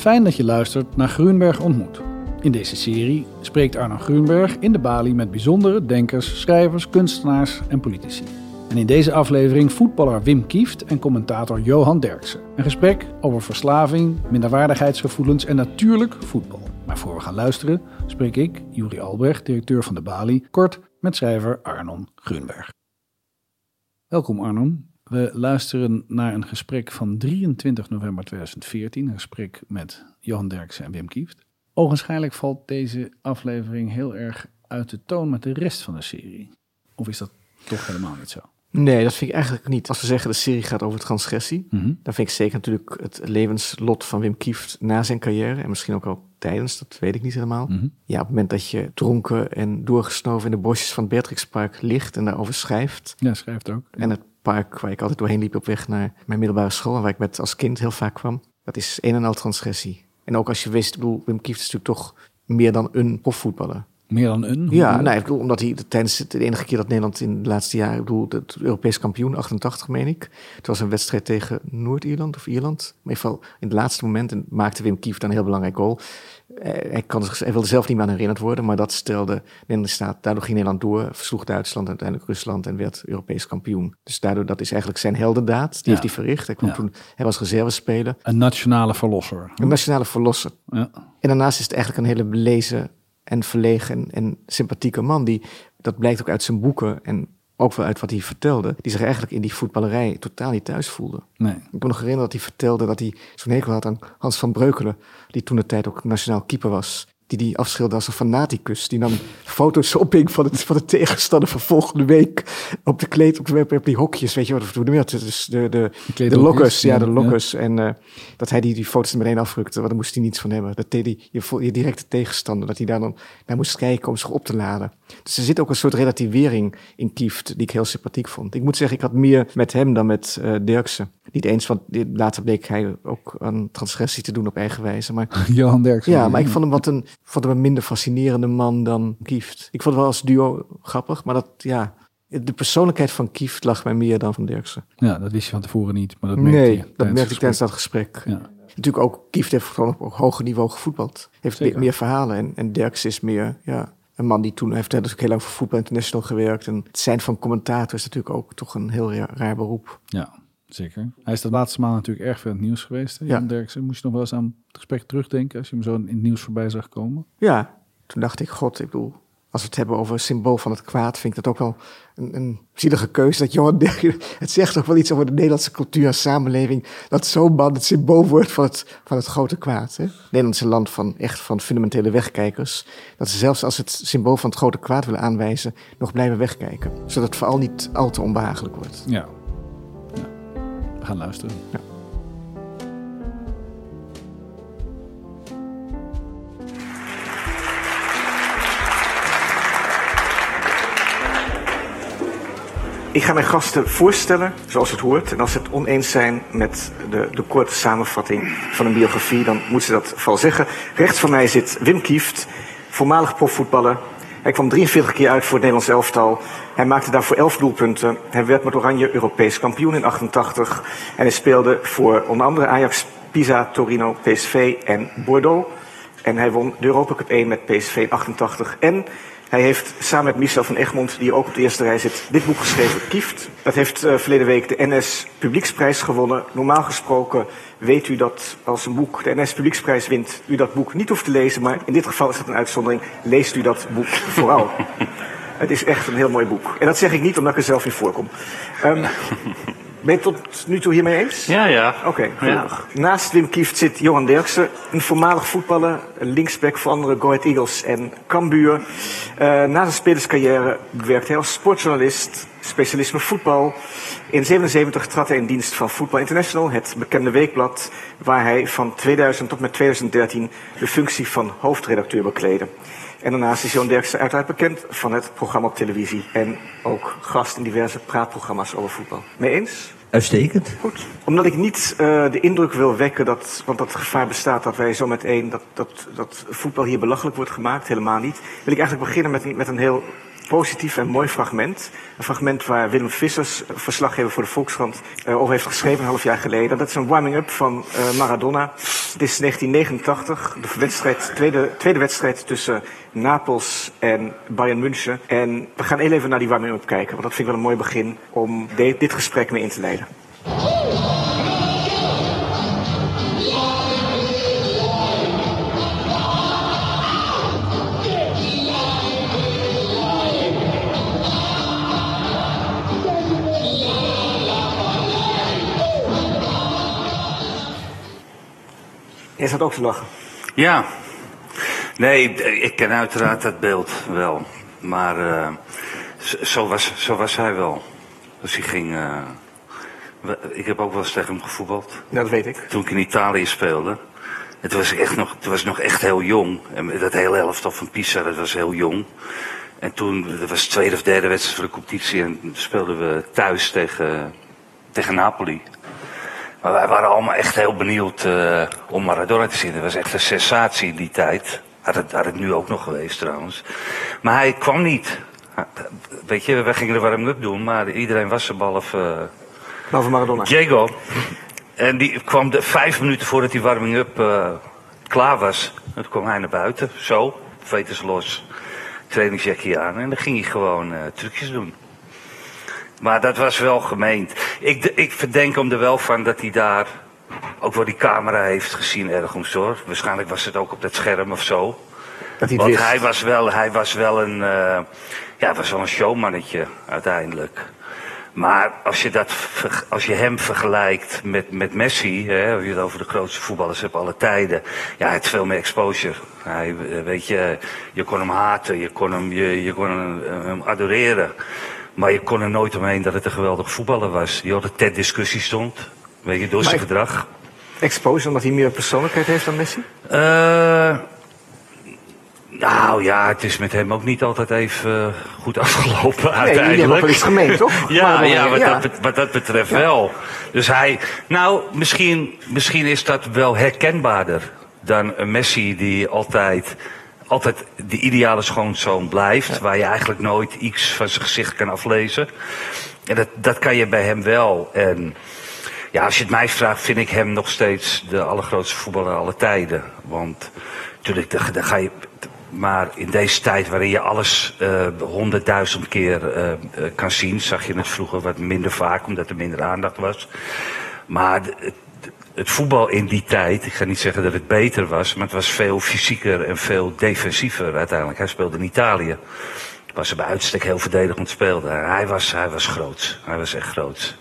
Fijn dat je luistert naar Groenberg ontmoet. In deze serie spreekt Arno Groenberg in de Bali met bijzondere denkers, schrijvers, kunstenaars en politici. En in deze aflevering voetballer Wim Kieft en commentator Johan Derksen. Een gesprek over verslaving, minderwaardigheidsgevoelens en natuurlijk voetbal. Maar voor we gaan luisteren, spreek ik, Juri Albrecht, directeur van de Bali, kort met schrijver Arnon Groenberg. Welkom Arnon. We luisteren naar een gesprek van 23 november 2014. Een gesprek met Johan Derksen en Wim Kieft. Ogenschijnlijk valt deze aflevering heel erg uit de toon met de rest van de serie. Of is dat toch helemaal niet zo? Nee, dat vind ik eigenlijk niet. Als we zeggen de serie gaat over transgressie, Mhm. dan vind ik zeker natuurlijk het levenslot van Wim Kieft na zijn carrière. En misschien ook al tijdens, dat weet ik niet helemaal. Mhm. Ja, op het moment dat je dronken en doorgesnoven in de bosjes van het Beatrixpark ligt en daarover schrijft. Ja, schrijft ook. En het park waar ik altijd doorheen liep op weg naar mijn middelbare school, en waar ik met als kind heel vaak kwam, dat is een en al transgressie. En ook als je wist, ik bedoel, Wim Kieft is natuurlijk toch meer dan een profvoetballer. Meer dan een? Hoe Ja, je? nou, ik bedoel, omdat hij tijdens de enige keer dat Nederland in de laatste jaren, ik bedoel, het Europees kampioen, 88 meen ik. Het was een wedstrijd tegen Noord-Ierland of Ierland. Maar in ieder geval, in het laatste moment en maakte Wim Kieft dan een heel belangrijk goal. Eh, Hij, kan zich, hij wilde zelf niet meer aan herinnerd worden, maar dat stelde Nederland staat. Daardoor ging Nederland door, versloeg Duitsland en uiteindelijk Rusland en werd Europees kampioen. Dus daardoor, dat is eigenlijk zijn heldendaad. Die Ja. heeft hij verricht. Hij, kwam Ja. toen, hij was reservespeler, Een nationale verlosser. een nationale verlosser. Ja. En daarnaast is het eigenlijk een hele belezen en verlegen en, en sympathieke man. Die, dat blijkt ook uit zijn boeken en ook wel uit wat hij vertelde. Die zich eigenlijk in die voetballerij totaal niet thuis voelde. Nee. Ik kan me nog herinneren dat hij vertelde dat hij zo'n hekel had aan Hans van Breukelen. Die toen de tijd ook nationaal keeper was. Die die afschilderde als een fanaticus. Die dan foto's ophing van, het, van de tegenstander van volgende week. Op de kleed, op, de, op die hokjes, weet je wat, hoe noem je dat? Dus de, de, de kleedhokjes, lokkers, ja, de ja. lokkers. En eh, dat hij die, die foto's er meteen afrukte, want daar moest hij niets van hebben. Dat deed hij, je, je directe tegenstander, dat hij daar dan naar moest kijken om zich op te laden. Dus er zit ook een soort relativering in Kieft, die ik heel sympathiek vond. Ik moet zeggen, ik had meer met hem dan met eh Dirksen. Niet eens, want later bleek hij ook aan transgressie te doen op eigen wijze. Maar Johan Derksen. ja, maar ik vond hem wat een, vond hem een minder fascinerende man dan Kieft. Ik vond hem wel als duo grappig, maar dat, ja, de persoonlijkheid van Kieft lag mij meer dan van Dirksen. Ja, dat wist je van tevoren niet. Maar dat merkte Nee, je dat merkte het ik tijdens dat gesprek. Ja. Natuurlijk ook, Kieft heeft gewoon op hoger niveau gevoetbald. Heeft Zeker. meer, verhalen. En, en Derks is meer, ja, een man die toen hij heeft natuurlijk heel lang voor Voetbal International gewerkt. En het zijn van commentator is natuurlijk ook toch een heel raar, raar beroep. Ja, zeker. Hij is de laatste maand natuurlijk erg veel in het nieuws geweest. Hè? Ja. Jan Derksen. Moest je nog wel eens aan het gesprek terugdenken als je hem zo in het nieuws voorbij zag komen? Ja, toen dacht ik, god, ik bedoel, als we het hebben over een symbool van het kwaad, vind ik dat ook wel een, een zielige keuze. Dat Johan Derksen, het zegt toch wel iets over de Nederlandse cultuur en samenleving, dat zo'n man het symbool wordt van het, van het grote kwaad. Hè? Nederland is een land van echt van fundamentele wegkijkers. Dat ze zelfs als ze het symbool van het grote kwaad willen aanwijzen, nog blijven wegkijken. Zodat het vooral niet al te onbehagelijk wordt. Ja. Gaan luisteren. Ja. Ik ga mijn gasten voorstellen zoals het hoort. En als ze het oneens zijn met de, de korte samenvatting van een biografie, dan moeten ze dat vooral zeggen. Rechts van mij zit Wim Kieft, voormalig profvoetballer. Hij kwam 43 keer uit voor het Nederlands elftal. Hij maakte daarvoor 11 doelpunten. Hij werd met Oranje Europees kampioen in 88. En hij speelde voor onder andere Ajax, Pisa, Torino, PSV en Bordeaux. En hij won de Europa Cup 1 met PSV in 88. En hij heeft samen met Michel van Egmond, die ook op de eerste rij zit, dit boek geschreven, Kieft. Dat heeft eh, verleden week de NS Publieksprijs gewonnen. Normaal gesproken weet u dat als een boek de NS Publieksprijs wint, u dat boek niet hoeft te lezen. Maar in dit geval is dat een uitzondering. Leest u dat boek vooral. Het is echt een heel mooi boek. En dat zeg ik niet omdat ik er zelf in voorkom. Ehm, ben je tot nu toe hiermee eens? Ja, ja. Oké, gelukkig. Naast Wim Kieft zit Johan Derksen, een voormalig voetballer, linksback voor andere Go Ahead Eagles en Cambuur. Eh, na zijn spelerscarrière werkte hij als sportjournalist, specialisme voetbal. In 77 trad hij in dienst van Football International, het bekende weekblad, waar hij van 2000 tot met 2013 de functie van hoofdredacteur bekleedde. En daarnaast is Johan Derksen uiteraard bekend van het programma op televisie en ook gast in diverse praatprogramma's over voetbal. Mee eens? Uitstekend. Goed. Omdat ik niet eh, de indruk wil wekken dat, want dat gevaar bestaat dat wij zo meteen, dat, dat, dat voetbal hier belachelijk wordt gemaakt, helemaal niet. Wil ik eigenlijk beginnen met, met een heel positief en mooi fragment. Een fragment waar Willem Vissers, eh, verslaggever voor de Volkskrant, eh, over heeft geschreven een half jaar geleden. Dat is een warming-up van eh, Maradona Het is 1989, de wedstrijd, tweede, tweede wedstrijd tussen Napels en Bayern München. En we gaan heel even naar die warming-up kijken, want dat vind ik wel een mooi begin om dit gesprek mee in te leiden. Jij zat ook te lachen. Ja. Nee, ik ken uiteraard dat beeld wel. Maar uh, zo, was, zo was hij wel. Dus hij ging... Uh, ik heb ook wel eens tegen hem gevoetbald. Ja, dat weet ik. Toen ik in Italië speelde. Het was, echt nog, het was nog echt heel jong. En dat hele elftal van Pisa, dat was heel jong. En toen, dat was de tweede of derde wedstrijd van de competitie. En speelden we thuis tegen, tegen Napoli. Maar wij waren allemaal echt heel benieuwd uh, om Maradona te zien. Dat was echt een sensatie in die tijd. Had het, had het nu ook nog geweest trouwens. Maar hij kwam niet. Weet je, wij gingen de warm-up doen, maar iedereen was er behalve... Uh, behalve Maradona. Diego. En die kwam de vijf minuten voordat die warming-up uh, klaar was. En toen kwam hij naar buiten, zo, veters los, trainingsjackje aan. En dan ging hij gewoon trucjes doen. Maar dat was wel gemeend. Ik, ik verdenk hem er wel van dat hij daar ook wel die camera heeft gezien ergens hoor. Waarschijnlijk was het ook op dat scherm of zo. Dat hij Want hij was wel, hij was wel een, uh, ja, was wel een showmannetje uiteindelijk. Maar als je, dat, als je hem vergelijkt met, met Messi, hè, als je het over de grootste voetballers hebt alle tijden, ja, hij heeft veel meer exposure. Hij, eh, weet je, je kon hem haten, je kon hem, je, je kon hem, hem adoreren. Maar je kon er nooit omheen dat het een geweldige voetballer was. Die altijd ter discussie stond. Weet je, door zijn gedrag. Exposure omdat hij meer persoonlijkheid heeft dan Messi? Uh, nou ja, het is met hem ook niet altijd even goed afgelopen nee, uiteindelijk. Nee, wel iets gemeen, toch? ja, maar, ja, wat, ja. Dat, wat dat betreft wel. Dus hij, nou, misschien, misschien is dat wel herkenbaarder dan een Messi die altijd altijd de ideale schoonzoon blijft. Waar je eigenlijk nooit iets van zijn gezicht kan aflezen. En dat, dat kan je bij hem wel. En ja, als je het mij vraagt, vind ik hem nog steeds de allergrootste voetballer aller tijden. Want natuurlijk, dan ga je. Maar in deze tijd waarin je alles eh, honderdduizend keer uh, kan zien, zag je het vroeger wat minder vaak, omdat er minder aandacht was. Maar het voetbal in die tijd, ik ga niet zeggen dat het beter was, maar het was veel fysieker en veel defensiever uiteindelijk. Hij speelde in Italië. Was er bij uitstek heel verdedigend speelde. Hij was, hij was groot. Hij was echt groot.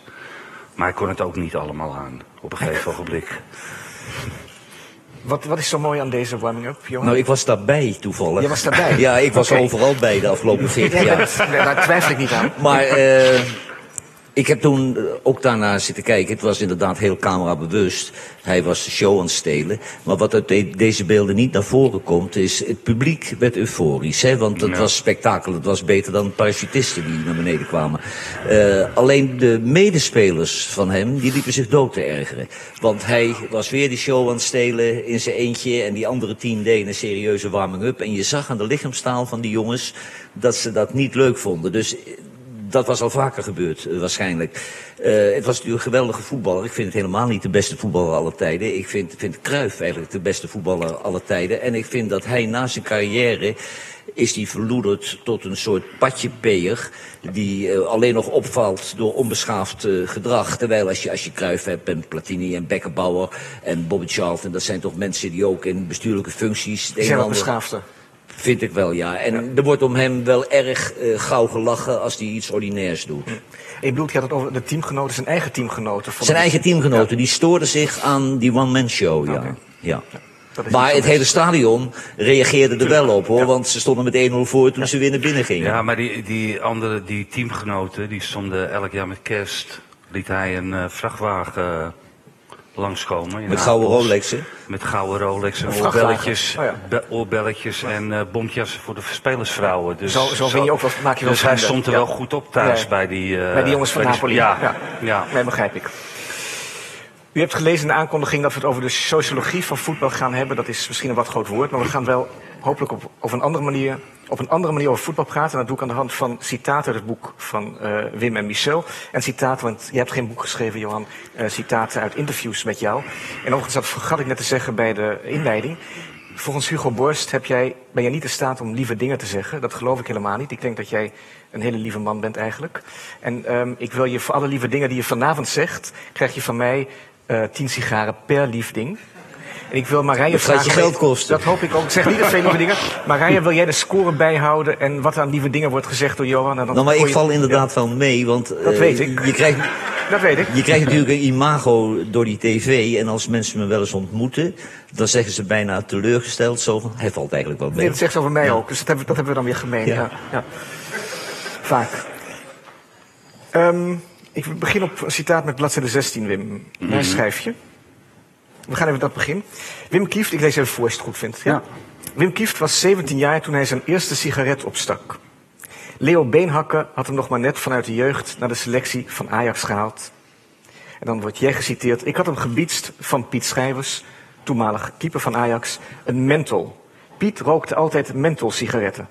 Maar hij kon het ook niet allemaal aan op een gegeven ogenblik. Wat, wat is zo mooi aan deze warming-up, Johan? Nou, ik was daarbij toevallig. Je was daarbij? ja, ik was overal bij de afgelopen 40 jaar. daar twijfel ik niet aan. Maar uh, ik heb toen eh, ook daarna zitten kijken. Het was inderdaad heel camerabewust. Hij was de show aan het stelen. Maar wat uit deze beelden niet naar voren komt, is het publiek werd euforisch. Hè? Want het was spektakel. Het was beter dan parachutisten die naar beneden kwamen. Uh, alleen de medespelers van hem, die liepen zich dood te ergeren. Want hij was weer die show aan het stelen in zijn eentje. En die andere tien deden een serieuze warming-up. En je zag aan de lichaamstaal van die jongens dat ze dat niet leuk vonden. Dus dat was al vaker gebeurd, eh, waarschijnlijk. Uh, het was natuurlijk een geweldige voetballer. Ik vind het helemaal niet de beste voetballer aller tijden. Ik vind, vind Cruijff eigenlijk de beste voetballer aller tijden. En ik vind dat hij na zijn carrière is die verloederd tot een soort patjepeer die uh, alleen nog opvalt door onbeschaafd uh, gedrag. Terwijl als je, als je Cruijff hebt en Platini en Beckenbauer en Bobby Charlton, dat zijn toch mensen die ook in bestuurlijke functies... Die zijn wel beschaafder. Vind ik wel, ja. En er wordt om hem wel erg uh, gauw gelachen als hij iets ordinairs doet. Ik bedoel, je had het over de teamgenoten, zijn eigen teamgenoten. Zijn eigen teamgenoten, die stoorden zich aan die one-man show, ja. ja. ja. Maar het hele stadion reageerde er wel op hoor, want ze stonden met 1-0 voor toen ze weer naar binnen gingen. Ja, maar die, die andere, die teamgenoten, die stonden elk jaar met kerst, liet hij een uh, vrachtwagen langskomen. Met gouden Rolexen? Met gouden Rolexen, oorbelletjes, oh ja. oorbelletjes en uh, bontjassen voor de spelersvrouwen. Dus, zo, zo, vind je ook wel, maak je wel Dus hij stond er wel goed op thuis bij die... Uh, bij die jongens van Napoli. Ja, ja. ja. Nee, begrijp ik. U hebt gelezen in de aankondiging dat we het over de sociologie van voetbal gaan hebben. Dat is misschien een wat groot woord, maar we gaan wel hopelijk op, op, een andere manier, op een andere manier over voetbal praten. En dat doe ik aan de hand van citaten uit het boek van uh, Wim en Michel. En citaten, want je hebt geen boek geschreven, Johan. Uh, citaten uit interviews met jou. En overigens, dat vergat ik net te zeggen bij de inleiding. Volgens Hugo Borst heb jij, ben jij niet in staat om lieve dingen te zeggen. Dat geloof ik helemaal niet. Ik denk dat jij een hele lieve man bent eigenlijk. En um, ik wil je voor alle lieve dingen die je vanavond zegt, krijg je van mij uh, tien sigaren per lief ding. En ik wil Marije dat vragen... Dat je geld kosten. Dat hoop ik ook. Ik zeg niet dat veel lieve dingen. Marije, wil jij de score bijhouden en wat aan lieve dingen wordt gezegd door Johan? En dan nou, maar ik je... val inderdaad ja. wel mee, want... Dat uh, weet ik. Je krijgt, dat weet ik. Je krijgt natuurlijk een imago door die tv. En als mensen me wel eens ontmoeten, dan zeggen ze bijna teleurgesteld zo van... Hij valt eigenlijk wel mee. Nee, dat zegt ze over mij ja. ook. Dus dat hebben, dat hebben we dan weer gemeen. Ja. ja. Vaak. Um, ik begin op een citaat met bladzijde 16, Wim. Mm -hmm. Daar schrijf je. We gaan even dat begin. Wim Kieft, ik lees even voor als je het goed vindt. Ja? ja. Wim Kieft was 17 jaar toen hij zijn eerste sigaret opstak. Leo Beenhakker had hem nog maar net vanuit de jeugd naar de selectie van Ajax gehaald. En dan wordt jij geciteerd. Ik had hem gebiedst van Piet Schrijvers, toenmalig keeper van Ajax, een menthol. Piet rookte altijd menthol-sigaretten.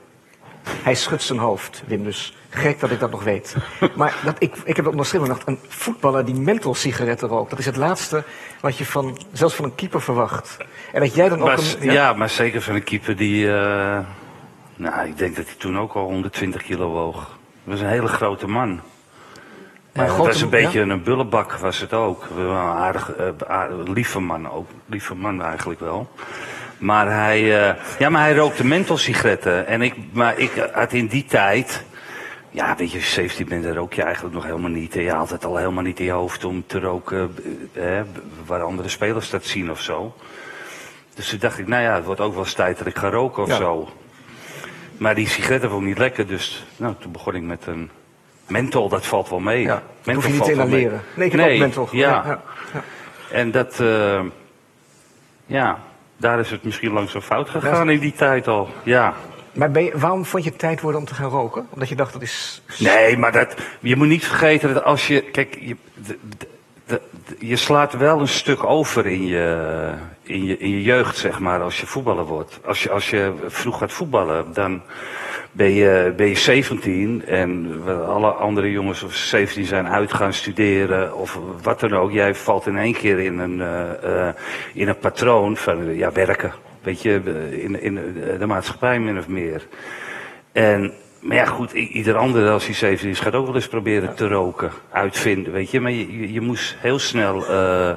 Hij schudt zijn hoofd, Wim dus. Gek dat ik dat nog weet. Maar dat, ik, ik heb dat onderschreven gedacht. Een voetballer die menthol-sigaretten rookt. Dat is het laatste wat je van, zelfs van een keeper verwacht. En dat jij dan ook... Een, ja? ja? maar zeker van een keeper die... Uh, nou, ik denk dat hij toen ook al 120 kilo woog. Dat was een hele grote man. Maar grote, was een beetje ja? een bullebak, was het ook. Een aardig, uh, aardig, lieve man ook. Lieve man eigenlijk wel. Maar hij, uh, ja, maar hij rookte menthol-sigaretten. En ik, maar ik had in die tijd... Ja, weet je, 17 bent, rook je eigenlijk nog helemaal niet. En je had het al helemaal niet in je hoofd om te roken eh, waar andere spelers dat zien of zo. Dus toen dacht ik, nou ja, het wordt ook wel eens tijd dat ik ga roken of ja. zo. Maar die sigaretten vond ik niet lekker, dus nou, toen begon ik met een menthol, dat valt wel mee. Ja, menthol hoef je niet te inhaleren. Nee, ik heb nee, ook menthol ja. ja. ja. En dat, uh, ja, daar is het misschien langzaam fout gegaan in die tijd al. Ja. Maar ben je, waarom vond je het tijd worden om te gaan roken? Omdat je dacht dat is. Nee, maar dat, je moet niet vergeten dat als je. Kijk, je, de, de, de, je slaat wel een stuk over in je, in, je, in je jeugd, zeg maar, als je voetballer wordt. Als je, als je vroeg gaat voetballen, dan ben je, ben je 17 en alle andere jongens of 17 zijn uit gaan studeren of wat dan ook. Jij valt in één keer in een, uh, uh, in een patroon van ja, werken. Weet je, in, in de maatschappij min of meer. En, maar ja, goed, ieder ander als hij 17 is gaat ook wel eens proberen te roken, uitvinden, weet je. Maar je, je moest heel snel uh,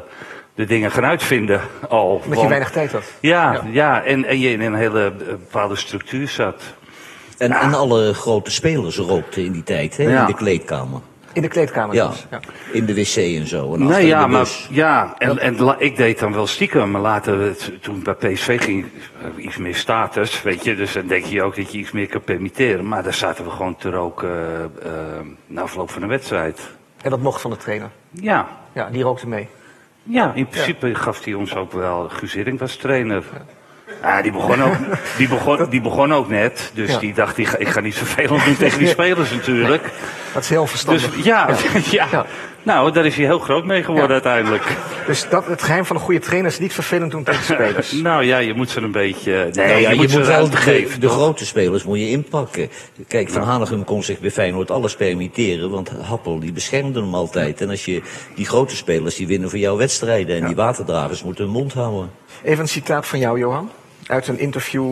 de dingen gaan uitvinden al. Omdat je weinig tijd had. Ja, ja. ja en, en je in een hele bepaalde structuur zat. En, ja. en alle grote spelers rookten in die tijd, hè, ja. in de kleedkamer. In de kleedkamer ja, dus. ja. in de wc en zo. En nee, ja, maar, ja, en, en ik deed dan wel stiekem, maar later, toen bij PSV ging, iets meer status, weet je, dus dan denk je ook dat je iets meer kan permitteren. Maar daar zaten we gewoon te roken uh, na afloop van een wedstrijd. En dat mocht van de trainer? Ja. Ja, die rookte mee? Ja, in principe ja. gaf hij ons ook wel, Guus Hiddink was trainer. Ja. Ah, die begon ook, die begon, die begon ook net. Dus ja. die dacht, ik ga, ik ga niet vervelend doen tegen die spelers natuurlijk. Dat is heel verstandig. Dus ja, ja. ja. Nou, daar is hij heel groot mee geworden ja. uiteindelijk. Dus dat, het geheim van een goede trainer is niet vervelend doen tegen spelers. nou ja, je moet ze een beetje... Nee, nou, ja, je, moet, je moet wel de, geven, de grote spelers moet je inpakken. Kijk, Van Hanegem kon zich bij Feyenoord alles permitteren. Want Happel die beschermde hem altijd. En als je die grote spelers die winnen voor jouw wedstrijden. En die waterdragers moeten hun mond houden. Even een citaat van jou, Johan uit een interview,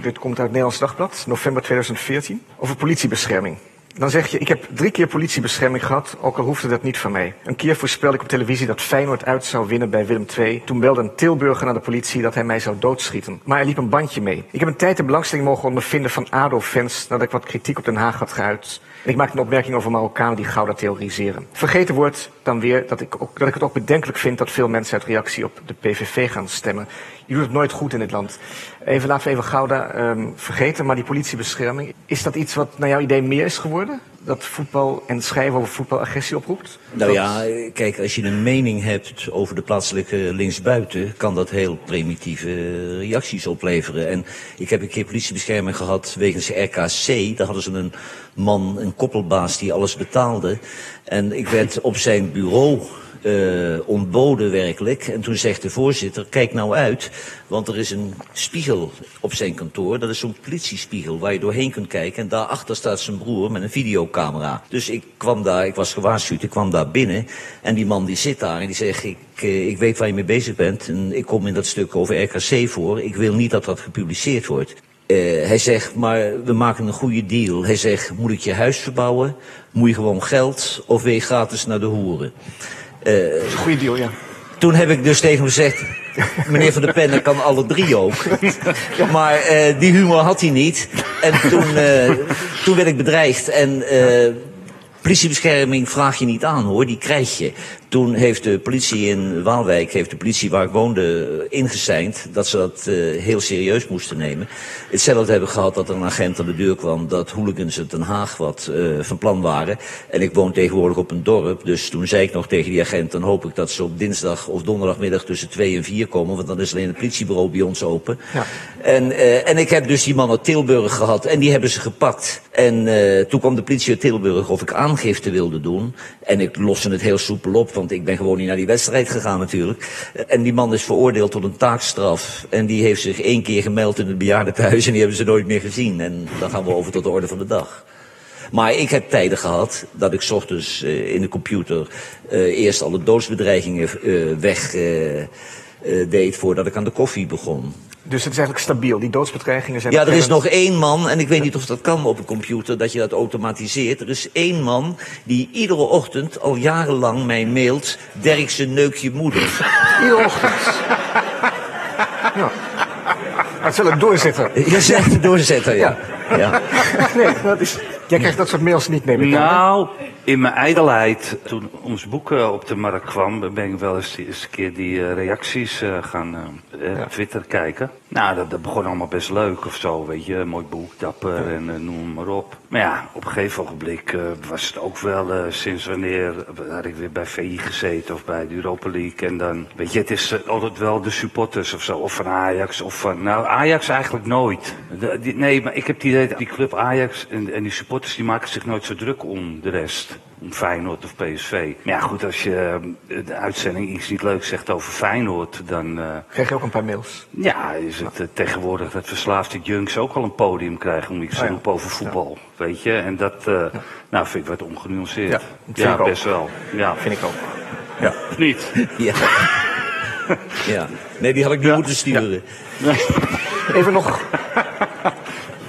dit komt uit het Nederlands Dagblad, november 2014, over politiebescherming. Dan zeg je, ik heb drie keer politiebescherming gehad, ook al hoefde dat niet van mij. Een keer voorspelde ik op televisie dat Feyenoord uit zou winnen bij Willem II. Toen belde een Tilburger naar de politie dat hij mij zou doodschieten. Maar er liep een bandje mee. Ik heb een tijd de belangstelling mogen ondervinden van ADO-fans nadat ik wat kritiek op Den Haag had geuit. En ik maakte een opmerking over Marokkanen die Gouda theoriseren. Vergeten wordt dan weer dat ik, ook, dat ik het ook bedenkelijk vind dat veel mensen uit reactie op de PVV gaan stemmen. Je doet het nooit goed in dit land. Even laten we even Gouda um, vergeten, maar die politiebescherming. Is dat iets wat naar jouw idee meer is geworden? Dat voetbal en schrijven over voetbal agressie oproept? Nou ja, kijk, als je een mening hebt over de plaatselijke linksbuiten, kan dat heel primitieve reacties opleveren. En ik heb een keer politiebescherming gehad wegens RKC. Daar hadden ze een man, een koppelbaas die alles betaalde. En ik werd op zijn bureau uh, ontboden werkelijk. En toen zegt de voorzitter, kijk nou uit, want er is een spiegel op zijn kantoor. Dat is zo'n politiespiegel waar je doorheen kunt kijken. En daarachter staat zijn broer met een videocamera. Dus ik kwam daar, ik was gewaarschuwd, ik kwam daar binnen. En die man die zit daar en die zegt, ik, uh, ik weet waar je mee bezig bent. En ik kom in dat stuk over RKC voor. Ik wil niet dat dat gepubliceerd wordt. Uh, hij zegt, maar we maken een goede deal. Hij zegt, moet ik je huis verbouwen? Moet je gewoon geld? Of wil je gratis naar de hoeren? Uh, dat is een goede deal, ja. Toen heb ik dus tegen hem gezegd, meneer Van der Pen, kan alle drie ook. Maar uh, die humor had hij niet. En toen, toen werd ik bedreigd. En politiebescherming vraag je niet aan hoor, die krijg je. Toen heeft de politie in Waalwijk, heeft de politie waar ik woonde, ingeseind dat ze dat uh, heel serieus moesten nemen. Hetzelfde hebben we gehad dat er een agent aan de deur kwam dat hooligans uit Den Haag wat uh, van plan waren. En ik woon tegenwoordig op een dorp, dus toen zei ik nog tegen die agent, dan hoop ik dat ze op dinsdag of donderdagmiddag tussen twee en vier komen, want dan is alleen het politiebureau bij ons open. Ja. En, uh, en ik heb dus die man uit Tilburg gehad en die hebben ze gepakt. En toen kwam de politie uit Tilburg of ik aangifte wilde doen. En ik loste het heel soepel op want ik ben gewoon niet naar die wedstrijd gegaan natuurlijk. En die man is veroordeeld tot een taakstraf. En die heeft zich één keer gemeld in het bejaardentehuis en die hebben ze nooit meer gezien. En dan gaan we over tot de orde van de dag. Maar ik heb tijden gehad dat ik ochtends uh, in de computer uh, eerst alle doodsbedreigingen uh, weg deed voordat ik aan de koffie begon. Dus het is eigenlijk stabiel, die doodsbedreigingen zijn... Ja, er is nog één man, en ik weet niet of dat kan op een computer, dat je dat automatiseert. Er is één man die iedere ochtend al jarenlang mij mailt... Derkse neuk je moeder. Iedere ochtend? ja. Het zal een doorzetter. Je zegt een doorzetter, ja. ja. nee, dat is... Jij krijgt dat soort mails niet, neem ik Nou, in mijn ijdelheid, toen ons boek uh, op de markt kwam, ben ik wel eens, eens een keer die uh, reacties uh, gaan. Twitter kijken. Nou, dat, dat, begon allemaal best leuk of zo, weet je. Mooi boek, dapper en noem maar op. Maar ja, op een gegeven ogenblik was het ook wel, sinds wanneer had ik weer bij VI gezeten of bij de Europa League. En dan, weet je, het is altijd wel de supporters of zo, of van Ajax of van, nou Ajax eigenlijk nooit. De, die, nee, maar ik heb idee, die club Ajax en, en die supporters die maken zich nooit zo druk om de rest om Feyenoord of PSV. Maar ja, goed, als je de uitzending iets niet leuks zegt over Feyenoord, dan... Uh, Krijg je ook een paar mails? Ja, is het uh, tegenwoordig dat verslaafde junks ook al een podium krijgen om iets te roepen over voetbal. Ja. Weet je, en dat uh, ja. nou, vind ik wat ongenuanceerd. Ja, best wel. Ja, vind ik ook. Ja. Of niet? Ja. ja. Nee, die had ik niet moeten sturen. Even nog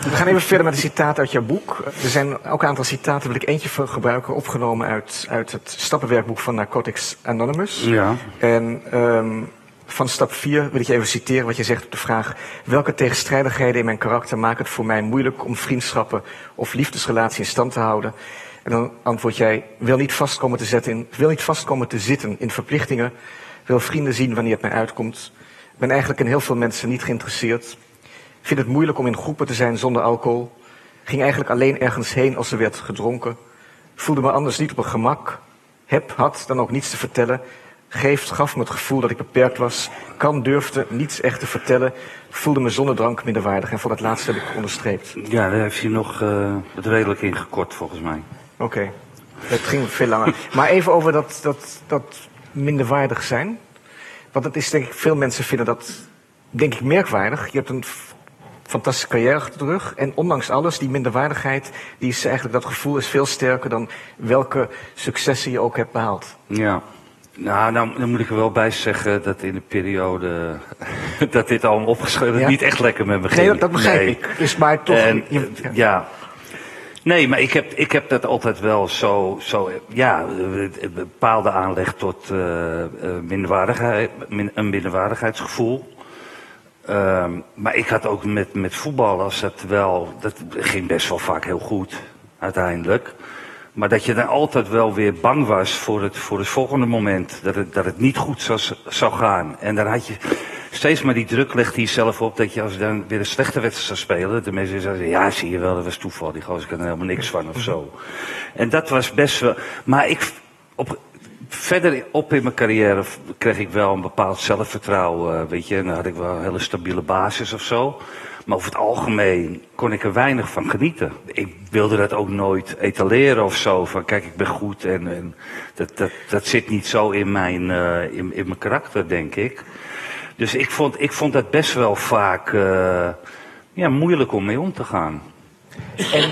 we gaan even verder met een citaat uit jouw boek. Er zijn ook een aantal citaten, wil ik eentje voor gebruiken, opgenomen uit, uit het stappenwerkboek van Narcotics Anonymous. Ja. En um, van stap 4 wil ik je even citeren wat je zegt op de vraag: welke tegenstrijdigheden in mijn karakter maken het voor mij moeilijk om vriendschappen of liefdesrelaties in stand te houden? En dan antwoord jij: wil niet vastkomen te, zetten in, wil niet vastkomen te zitten in verplichtingen, wil vrienden zien wanneer het mij uitkomt. Ik ben eigenlijk in heel veel mensen niet geïnteresseerd vind het moeilijk om in groepen te zijn zonder alcohol. Ging eigenlijk alleen ergens heen als er werd gedronken. Voelde me anders niet op een gemak. Heb, had dan ook niets te vertellen. Geeft, gaf me het gevoel dat ik beperkt was. Kan, durfde niets echt te vertellen. Voelde me zonder drank minderwaardig. En voor dat laatste heb ik onderstreept. Ja, daar heeft je nog uh, het redelijk in gekort volgens mij. Oké. Okay. Het ging veel langer. maar even over dat, dat, dat minderwaardig zijn. Want het is denk ik, veel mensen vinden dat, denk ik, merkwaardig. Je hebt een fantastische carrière achter de rug. En ondanks alles, die minderwaardigheid, die is eigenlijk, dat gevoel is veel sterker dan welke successen je ook hebt behaald. Ja. Nou, nou, dan moet ik er wel bij zeggen dat in de periode dat dit allemaal opgeschreven ja. niet echt lekker met me ging. Nee, dat, begrijp nee. ik. Dus maar toch. En, ja. ja. Nee, maar ik heb, ik heb dat altijd wel zo, zo ja, bepaalde aanleg tot uh, minderwaardigheid, min, een minderwaardigheidsgevoel. Um, maar ik had ook met, met voetballers, dat wel, dat ging best wel vaak heel goed, uiteindelijk. Maar dat je dan altijd wel weer bang was voor het, voor het volgende moment. Dat het, dat het niet goed zou, zou gaan. En dan had je steeds maar die druk legde jezelf op dat je als dan weer een slechte wedstrijd zou spelen. De mensen zeiden, ja zie je wel, dat was toeval. Die gozer kan er helemaal niks van of zo. En dat was best wel, maar ik, op, verder op in mijn carrière kreeg ik wel een bepaald zelfvertrouwen, weet je. En dan had ik wel een hele stabiele basis of zo. Maar over het algemeen kon ik er weinig van genieten. Ik wilde dat ook nooit etaleren of zo. Van kijk, ik ben goed. En, en dat, dat, dat zit niet zo in mijn, uh, in, mijn karakter, denk ik. Dus ik vond, ik vond dat best wel vaak uh, ja, moeilijk om mee om te gaan. En,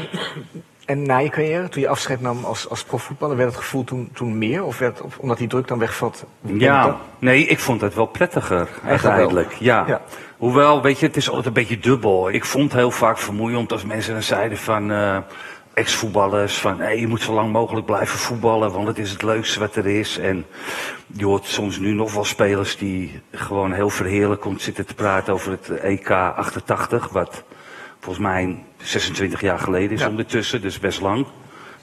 en na je carrière, toen je afscheid nam als, als profvoetballer, werd het gevoel toen, toen meer? Of werd het, omdat die druk dan wegvalt? Ja, nee, ik vond het wel prettiger uiteindelijk. Ja. ja. Hoewel, weet je, het is altijd een beetje dubbel. Ik vond heel vaak vermoeiend als mensen dan zeiden van... Uh, ex-voetballers van hey, je moet zo lang mogelijk blijven voetballen, want het is het leukste wat er is. En je hoort soms nu nog wel spelers die gewoon heel verheerlijkend zitten te praten over het EK 88, wat volgens mij 26 jaar geleden is ondertussen, dus best lang.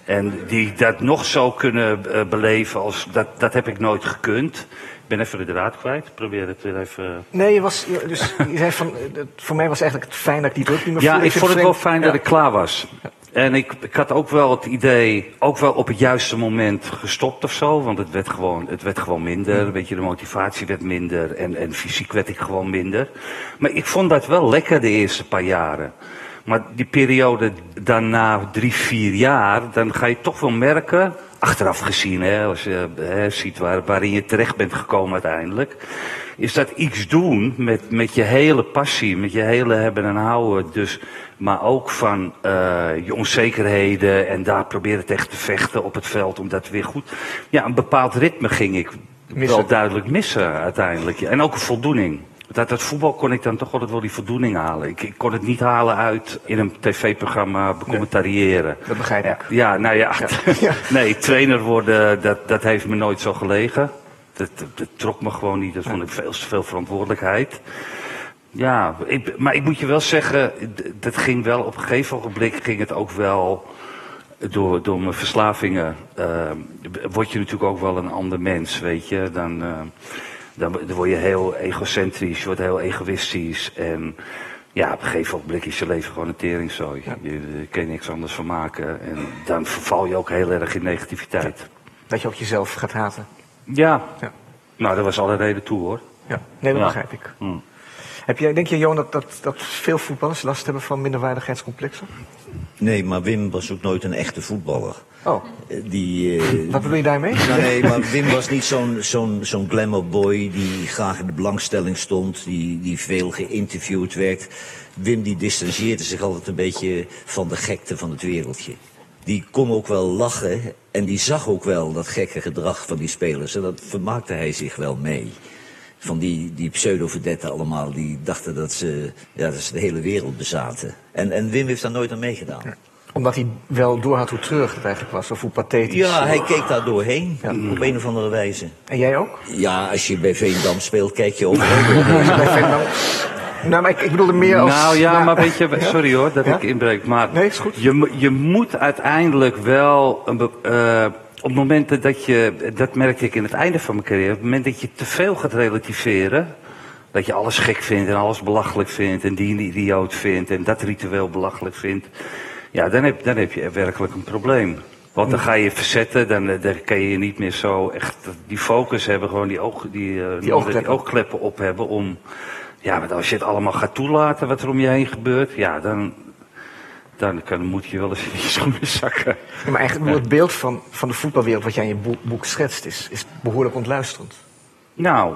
En die dat nog zo kunnen uh, beleven als, dat, dat heb ik nooit gekund. Ik ben even de draad kwijt. Probeer het weer even. Nee, je was. Dus je zei van. Voor mij was eigenlijk het fijn dat ik die druk niet meer Ja, ik vond het wel fijn dat ik klaar was. En ik, ik had ook wel het idee, ook wel op het juiste moment gestopt of zo. Want het werd gewoon, het werd gewoon minder. Weet je, de motivatie werd minder. En, en fysiek werd ik gewoon minder. Maar ik vond dat wel lekker de eerste paar jaren. Maar die periode daarna drie, vier jaar, dan ga je toch wel merken, achteraf gezien, hè, als je hè, ziet waar, waarin je terecht bent gekomen uiteindelijk, is dat iets doen met, met je hele passie, met je hele hebben en houden. Dus, maar ook van uh, je onzekerheden en daar proberen tegen te vechten op het veld om dat weer goed. Ja, een bepaald ritme ging ik missen. wel duidelijk missen uiteindelijk. En ook een voldoening. Dat het voetbal kon ik dan toch altijd wel die voldoening halen. Ik, ik kon het niet halen uit in een tv-programma becommentariëren. dat begrijp ik. Ja, nou ja. ja. nee, trainer worden, dat, dat heeft me nooit zo gelegen. Dat, dat, trok me gewoon niet. Dat vond ik veel te veel verantwoordelijkheid. Ja, ik, maar ik moet je wel zeggen, dat ging wel op een gegeven ogenblik ging het ook wel door, door mijn verslavingen. Uh, word je natuurlijk ook wel een ander mens, weet je. Dan, uh, dan, dan word je heel egocentrisch, je wordt heel egoïstisch. En ja, op een gegeven moment is je leven gewoon een teringzooi. Ja. Je, je kan niks anders van maken. En dan verval je ook heel erg in negativiteit. Dat je ook jezelf gaat haten. Ja. ja. Nou, dat was alle reden toe hoor. Ja, nee, dat begrijp ik. Hmm. Heb jij, denk je, Johan, dat, dat, dat veel voetballers last hebben van minderwaardigheidscomplexen? Nee, maar Wim was ook nooit een echte voetballer. Oh. Die, uh, Wat bedoel je daarmee? Nou, nee, maar Wim was niet zo'n zo'n zo'n glamour boy die graag in de belangstelling stond, die, die veel geïnterviewd werd. Wim die distancieerde zich altijd een beetje van de gekte van het wereldje. Die kon ook wel lachen en die zag ook wel dat gekke gedrag van die spelers. En dat vermaakte hij zich wel mee van die, die pseudo-verdetten allemaal, die dachten dat ze, ja, dat ze de hele wereld bezaten. En, en Wim heeft daar nooit aan meegedaan. Omdat hij wel doorhad hoe treurig het eigenlijk was, of hoe pathetisch. Ja, hij keek daar doorheen, op een of andere wijze. En jij ook? Ja, als je bij Veendam speelt, kijk je bij Veendam... Nou, maar ik, ik bedoelde meer als... Nou ja, maar weet je, sorry hoor dat ik inbreek, maar... Nee, is goed. Je, je moet uiteindelijk wel een, uh, op het moment dat je, dat merkte ik in het einde van mijn carrière, op het moment dat je te veel gaat relativeren, dat je alles gek vindt en alles belachelijk vindt en die een idioot vindt en dat ritueel belachelijk vindt, ja, dan heb, dan heb je werkelijk een probleem. Want dan ga je verzetten, dan, dan kan je niet meer zo echt die focus hebben, gewoon die, oog, die, uh, die, oogkleppen. die oogkleppen op hebben om, ja, want als je het allemaal gaat toelaten wat er om je heen gebeurt, ja, dan, dan kan, moet je wel eens in je schoenen zakken. Ja, maar eigenlijk het beeld van, van de voetbalwereld wat jij in je boek, schetst is, is behoorlijk ontluisterend. Nou,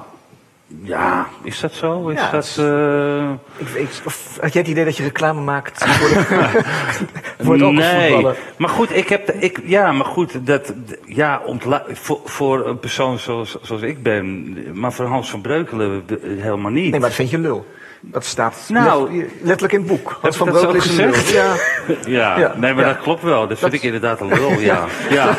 ja, is dat zo? Is ja, dat, uh... ik, ik, of, had jij het idee dat je reclame maakt voor, de, voor het Nee, maar goed, ik heb, ik, ja, maar goed, dat, ja, ontla voor, voor een persoon zoals, zoals ik ben, maar voor Hans van Breukelen helemaal niet. Nee, maar dat vind je lul. Dat staat nou, letterlijk in het boek. Hans van Breukelen is gezegd? Ja. ja. ja, nee, maar dat klopt wel. Dat, vind ik inderdaad een lul, ja. ja.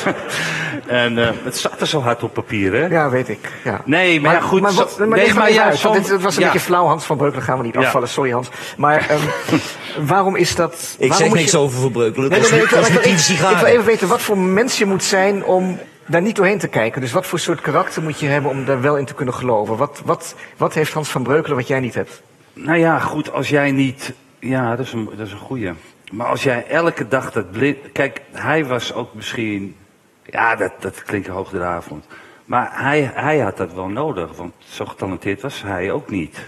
en uh, het staat er zo hard op papier, hè? Ja, weet ik. Ja. Nee, maar, maar goed. Maar, wat, maar nee, maar ja, dit, was een beetje flauw, Hans van Breukelen. Gaan we niet afvallen, sorry Hans. Maar um, waarom is dat... Ik zeg niks je... over Van Breukelen. Nee, nee, nee, ik, ik, ik wil even weten wat voor mens je moet zijn om daar niet doorheen te kijken. Dus wat voor soort karakter moet je hebben om daar wel in te kunnen geloven? Wat, wat, wat heeft Hans van Breukelen wat jij niet hebt? Nou ja, goed, als jij niet... Ja, dat is een, dat is een goeie. Maar als jij elke dag dat blind... Kijk, hij was ook misschien... Ja, dat, dat klinkt hoogdravend. Maar hij, hij had dat wel nodig, want zo getalenteerd was hij ook niet.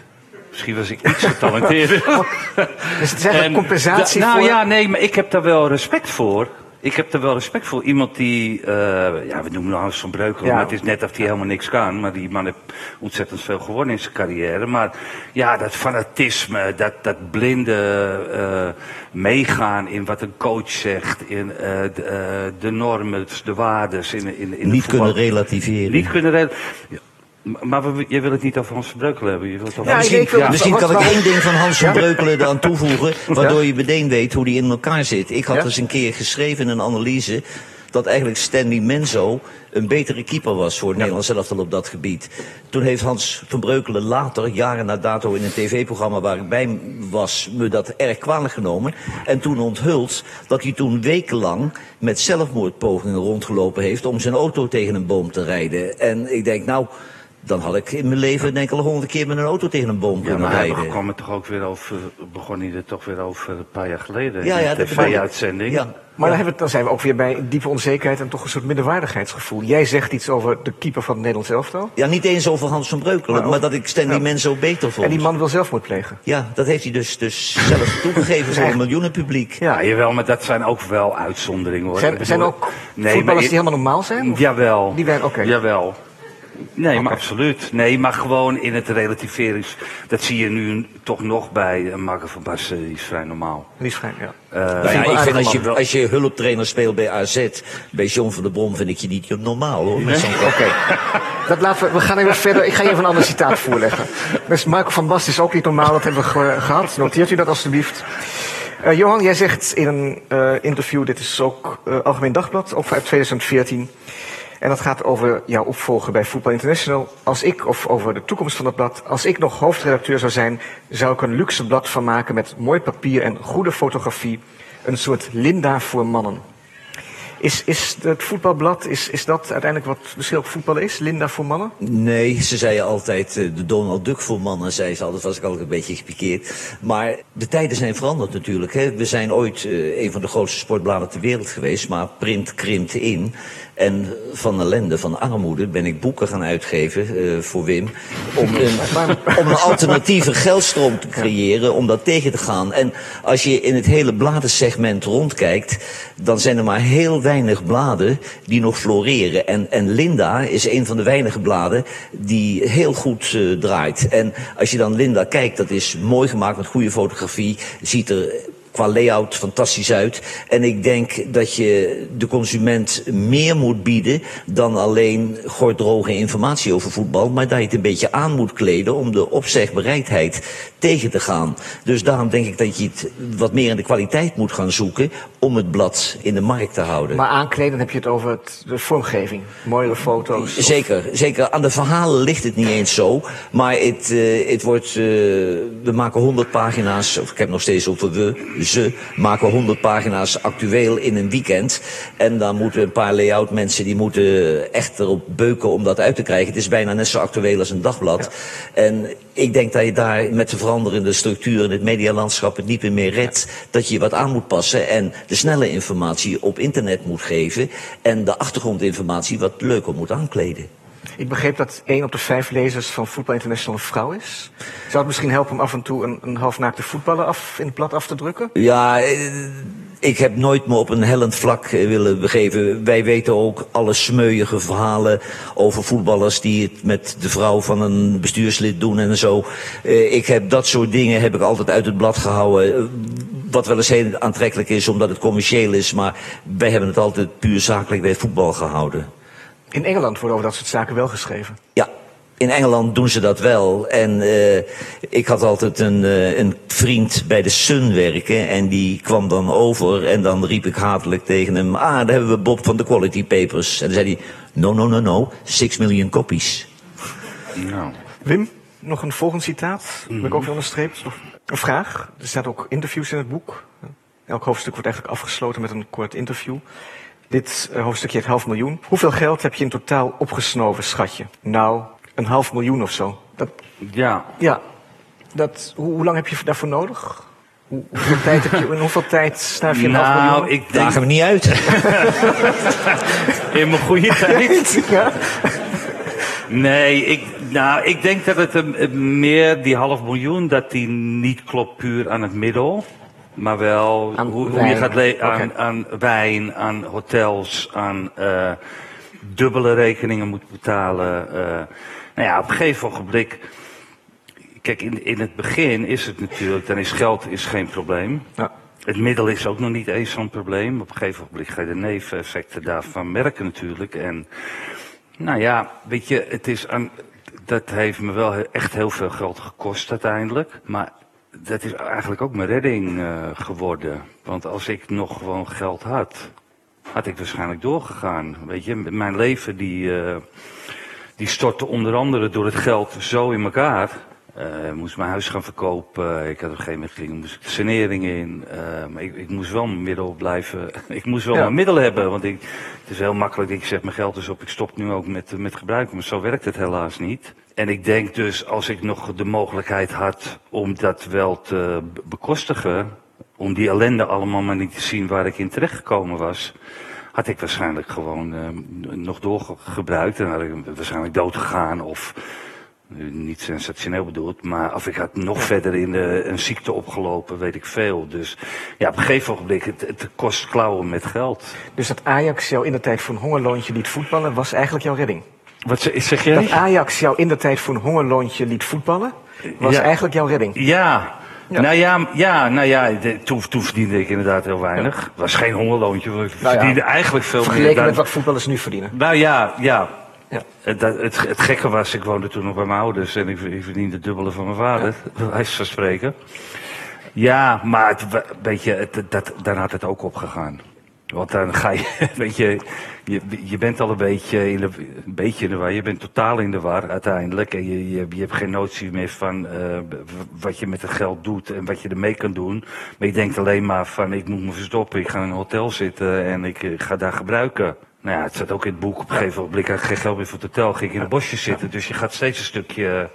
Misschien was ik iets getalenteerder. Dus het is eigenlijk En compensatie nou voor... ja, nee, maar ik heb daar wel respect voor. Ik heb daar wel respect voor. Iemand die, eh, ja, we noemen hem Hans van Breukelen, Ja. maar het is net of hij helemaal niks kan. Maar die man heeft ontzettend veel gewonnen in zijn carrière. Maar ja, dat fanatisme, dat, dat blinde eh, meegaan in wat een coach zegt, in eh, de, de normen, de waardes. In, in, in Niet kunnen relativeren. Niet kunnen redden. Ja, Maar we, je wil het niet over Hans van Breukelen hebben. Je wilt over Ja, Misschien, misschien kan ik één ding van Hans van Breukelen eraan toevoegen, waardoor Ja. je meteen weet hoe die in elkaar zit. Ik had Ja. eens een keer geschreven in een analyse dat eigenlijk Stanley Menzo een betere keeper was voor het Nederlands elftal op dat gebied. Toen heeft Hans van Breukelen later, jaren na dato in een tv-programma waar ik bij was, me dat erg kwalijk genomen. En toen onthuld dat hij toen wekenlang met zelfmoordpogingen rondgelopen heeft om zijn auto tegen een boom te rijden. En ik denk, nou, dan had ik in mijn leven denk ik al honderd keer met een auto tegen een boom Ja, kunnen maar hij rijden. kwam het toch ook weer over, begon hij er toch weer over een paar jaar geleden Ja, in ja, de tv-uitzending. Ja. Maar dan, hebben we, dan zijn we ook weer bij diepe onzekerheid en toch een soort minderwaardigheidsgevoel. Jij zegt iets over de keeper van het Nederlands elftal. Ja, niet eens over Hans van Breukelen, Maar maar, dat ik Stanley ja. Menzo beter vond. En die man wil zelfmoord plegen. Ja, dat heeft hij dus, dus zelf toegegeven voor een miljoenenpubliek. Ja, jawel, maar dat zijn ook wel uitzonderingen hoor. Zijn, zijn ook Nee, voetballers maar die helemaal normaal zijn? Of- Jawel. Die oké. Jawel. Nee, maar absoluut. Nee, maar gewoon in het relativerings... Dat zie je nu toch nog bij uh, Marco van Basten, die is vrij normaal. Die schijn, ja. Eh, Nou ja, ik vind als je, als je hulptrainer speelt bij AZ, bij John van der Brom, vind ik je niet normaal hoor. Oké. Dat laten we, we gaan even verder. Ik ga even een ander citaat voorleggen. Dus Marco van Basten is ook niet normaal, dat hebben we ge- gehad. Noteert u dat alstublieft. Eh, Johan, jij zegt in een eh, interview, dit is ook eh, Algemeen Dagblad, ook uit 2014. En dat gaat over jouw opvolger bij Voetbal International. Als ik, of over de toekomst van dat blad, als ik nog hoofdredacteur zou zijn, zou ik een luxe blad van maken met mooi papier en goede fotografie. Een soort Linda voor mannen. Is, is het voetbalblad, is, is dat uiteindelijk wat misschien ook voetbal is? Linda voor mannen? Nee, ze zeiden altijd eh, de Donald Duck voor mannen, zei ze altijd, was ik altijd een beetje gepikeerd. Maar de tijden zijn veranderd natuurlijk. Hè. We zijn ooit eh, een van de grootste sportbladen ter wereld geweest, maar print krimpt in. En van ellende, van armoede, ben ik boeken gaan uitgeven eh, voor Wim. Om een, om een alternatieve geldstroom te creëren, om dat tegen te gaan. En als je in het hele bladensegment rondkijkt, dan zijn er maar heel weinig bladen die nog floreren. En, en Linda is een van de weinige bladen die heel goed eh, draait. En als je dan Linda kijkt, dat is mooi gemaakt met goede fotografie, ziet er qua layout fantastisch uit. En ik denk dat je de consument meer moet bieden dan alleen gordroge informatie over voetbal, maar dat je het een beetje aan moet kleden om de opzegbereidheid tegen te gaan. Dus daarom denk ik dat je het wat meer in de kwaliteit moet gaan zoeken om het blad in de markt te houden. Maar aankleden, dan heb je het over het, de vormgeving. Mooiere foto's. of- Zeker, zeker. Aan de verhalen ligt het niet eens zo. Maar het, eh, het wordt, eh, we maken 100 pagina's, of ik heb nog steeds over we, ze maken 100 pagina's actueel in een weekend. En dan moeten een paar layout mensen, die moeten echt erop beuken om dat uit te krijgen. Het is bijna net zo actueel als een dagblad. En ik denk dat je daar met de veranderende structuur in het medialandschap het niet meer, meer redt. Dat je wat aan moet passen en de snelle informatie op internet moet geven. En de achtergrondinformatie wat leuker moet aankleden. Ik begreep dat één op de vijf lezers van Voetbal International een vrouw is. Zou het misschien helpen om af en toe een, een halfnaakte voetballer af, in het blad af te drukken? Ja, eh, ik heb nooit me op een hellend vlak eh, willen begeven. Wij weten ook alle smeuïge verhalen over voetballers die het met de vrouw van een bestuurslid doen en zo. Eh, Ik heb dat soort dingen heb ik altijd uit het blad gehouden. Eh, Wat wel eens heel aantrekkelijk is omdat het commercieel is, maar wij hebben het altijd puur zakelijk bij voetbal gehouden. In Engeland worden over dat soort zaken wel geschreven. Ja, in Engeland doen ze dat wel. En eh, ik had altijd een, eh, een vriend bij de Sun werken. En die kwam dan over. En dan riep ik hatelijk tegen hem: Ah, daar hebben we Bob van de Quality Papers. En dan zei hij: No, no, no, no. Six million copies. nou. Wim, nog een volgend citaat. Heb ik ook weer onderstreept. Of een vraag. Er staat ook interviews in het boek. Elk hoofdstuk wordt eigenlijk afgesloten met een kort interview. Dit eh, hoofdstukje heeft half miljoen. Hoeveel geld heb je in totaal opgesnoven, schatje? Nou, een half miljoen of zo. Dat, Ja, ja, dat, hoe, hoe lang heb je daarvoor nodig? Hoe, hoeveel tijd heb je, in hoeveel tijd snuif je een half nou, miljoen? ik denk Dagen we niet uit. in mijn goede tijd. Ja. Nee, ik, nou, ik denk dat het een meer, die half miljoen, dat die niet klopt puur aan het middel. Maar wel Aan hoe, je gaat le- Oké. aan, aan wijn, aan hotels, aan eh, dubbele rekeningen moet betalen. eh. nou ja, op een gegeven ogenblik. Kijk, in, in het begin is het natuurlijk, dan is geld is geen probleem. Ja. Het middel is ook nog niet eens zo'n probleem. Op een gegeven moment ga je de neveneffecten daarvan merken natuurlijk. En nou ja, weet je, het is aan, dat heeft me wel echt heel veel geld gekost uiteindelijk. Maar dat is eigenlijk ook mijn redding eh, geworden. Want als ik nog gewoon geld had, had ik waarschijnlijk doorgegaan. Weet je, mijn leven die, eh, die stortte onder andere door het geld zo in elkaar. Eh, Ik moest mijn huis gaan verkopen. Ik had op een gegeven moment moest ik de sanering in. Maar ik, ik moest wel mijn middel blijven. ik moest wel Ja. mijn middel hebben. Want ik, het is heel makkelijk. Ik zeg mijn geld is op. Ik stop nu ook met, met gebruiken. Maar zo werkt het helaas niet. En ik denk dus als ik nog de mogelijkheid had om dat wel te be- bekostigen. Om die ellende allemaal maar niet te zien waar ik in terechtgekomen was had ik waarschijnlijk gewoon eh, nog doorgebruikt en had ik waarschijnlijk dood gegaan of eh, niet sensationeel bedoeld, maar of ik had nog verder in de, een ziekte opgelopen, weet ik veel. Dus ja, op een gegeven ogenblik, het, het kost klauwen met geld. Dus dat Ajax jou in de tijd voor een hongerloontje liet voetballen, was eigenlijk jouw redding. Wat ze- zeg jij? Dat Ajax jou in de tijd voor een hongerloontje liet voetballen, was Ja. eigenlijk jouw redding. Ja. Ja. Nou ja, ja, nou ja de- toen, toen verdiende ik inderdaad heel weinig. Het was geen hongerloontje, we Nou ja, verdienden eigenlijk veel meer Vergeleken met wat voetballers nu verdienen. Nou ja, ja. Ja. Het, het, het gekke was, ik woonde toen nog bij mijn ouders en ik, ik verdiende het dubbele van mijn vader, bij wijze van spreken. Ja, maar het, weet je, het, dat, daar had het ook opgegaan. Want dan ga je, weet je, je, je bent al een beetje in de, een beetje de war. Je bent totaal in de war uiteindelijk. En je, je, je hebt geen notie meer van eh, wat je met het geld doet en wat je ermee kan doen. Maar je denkt alleen maar van, ik moet me verstoppen. Ik ga in een hotel zitten en ik eh, ga daar gebruiken. Nou ja, het staat ook in het boek. Op een gegeven moment had ik geen geld meer voor het hotel. Ging ik in een bosje zitten. Dus je gaat steeds een stukje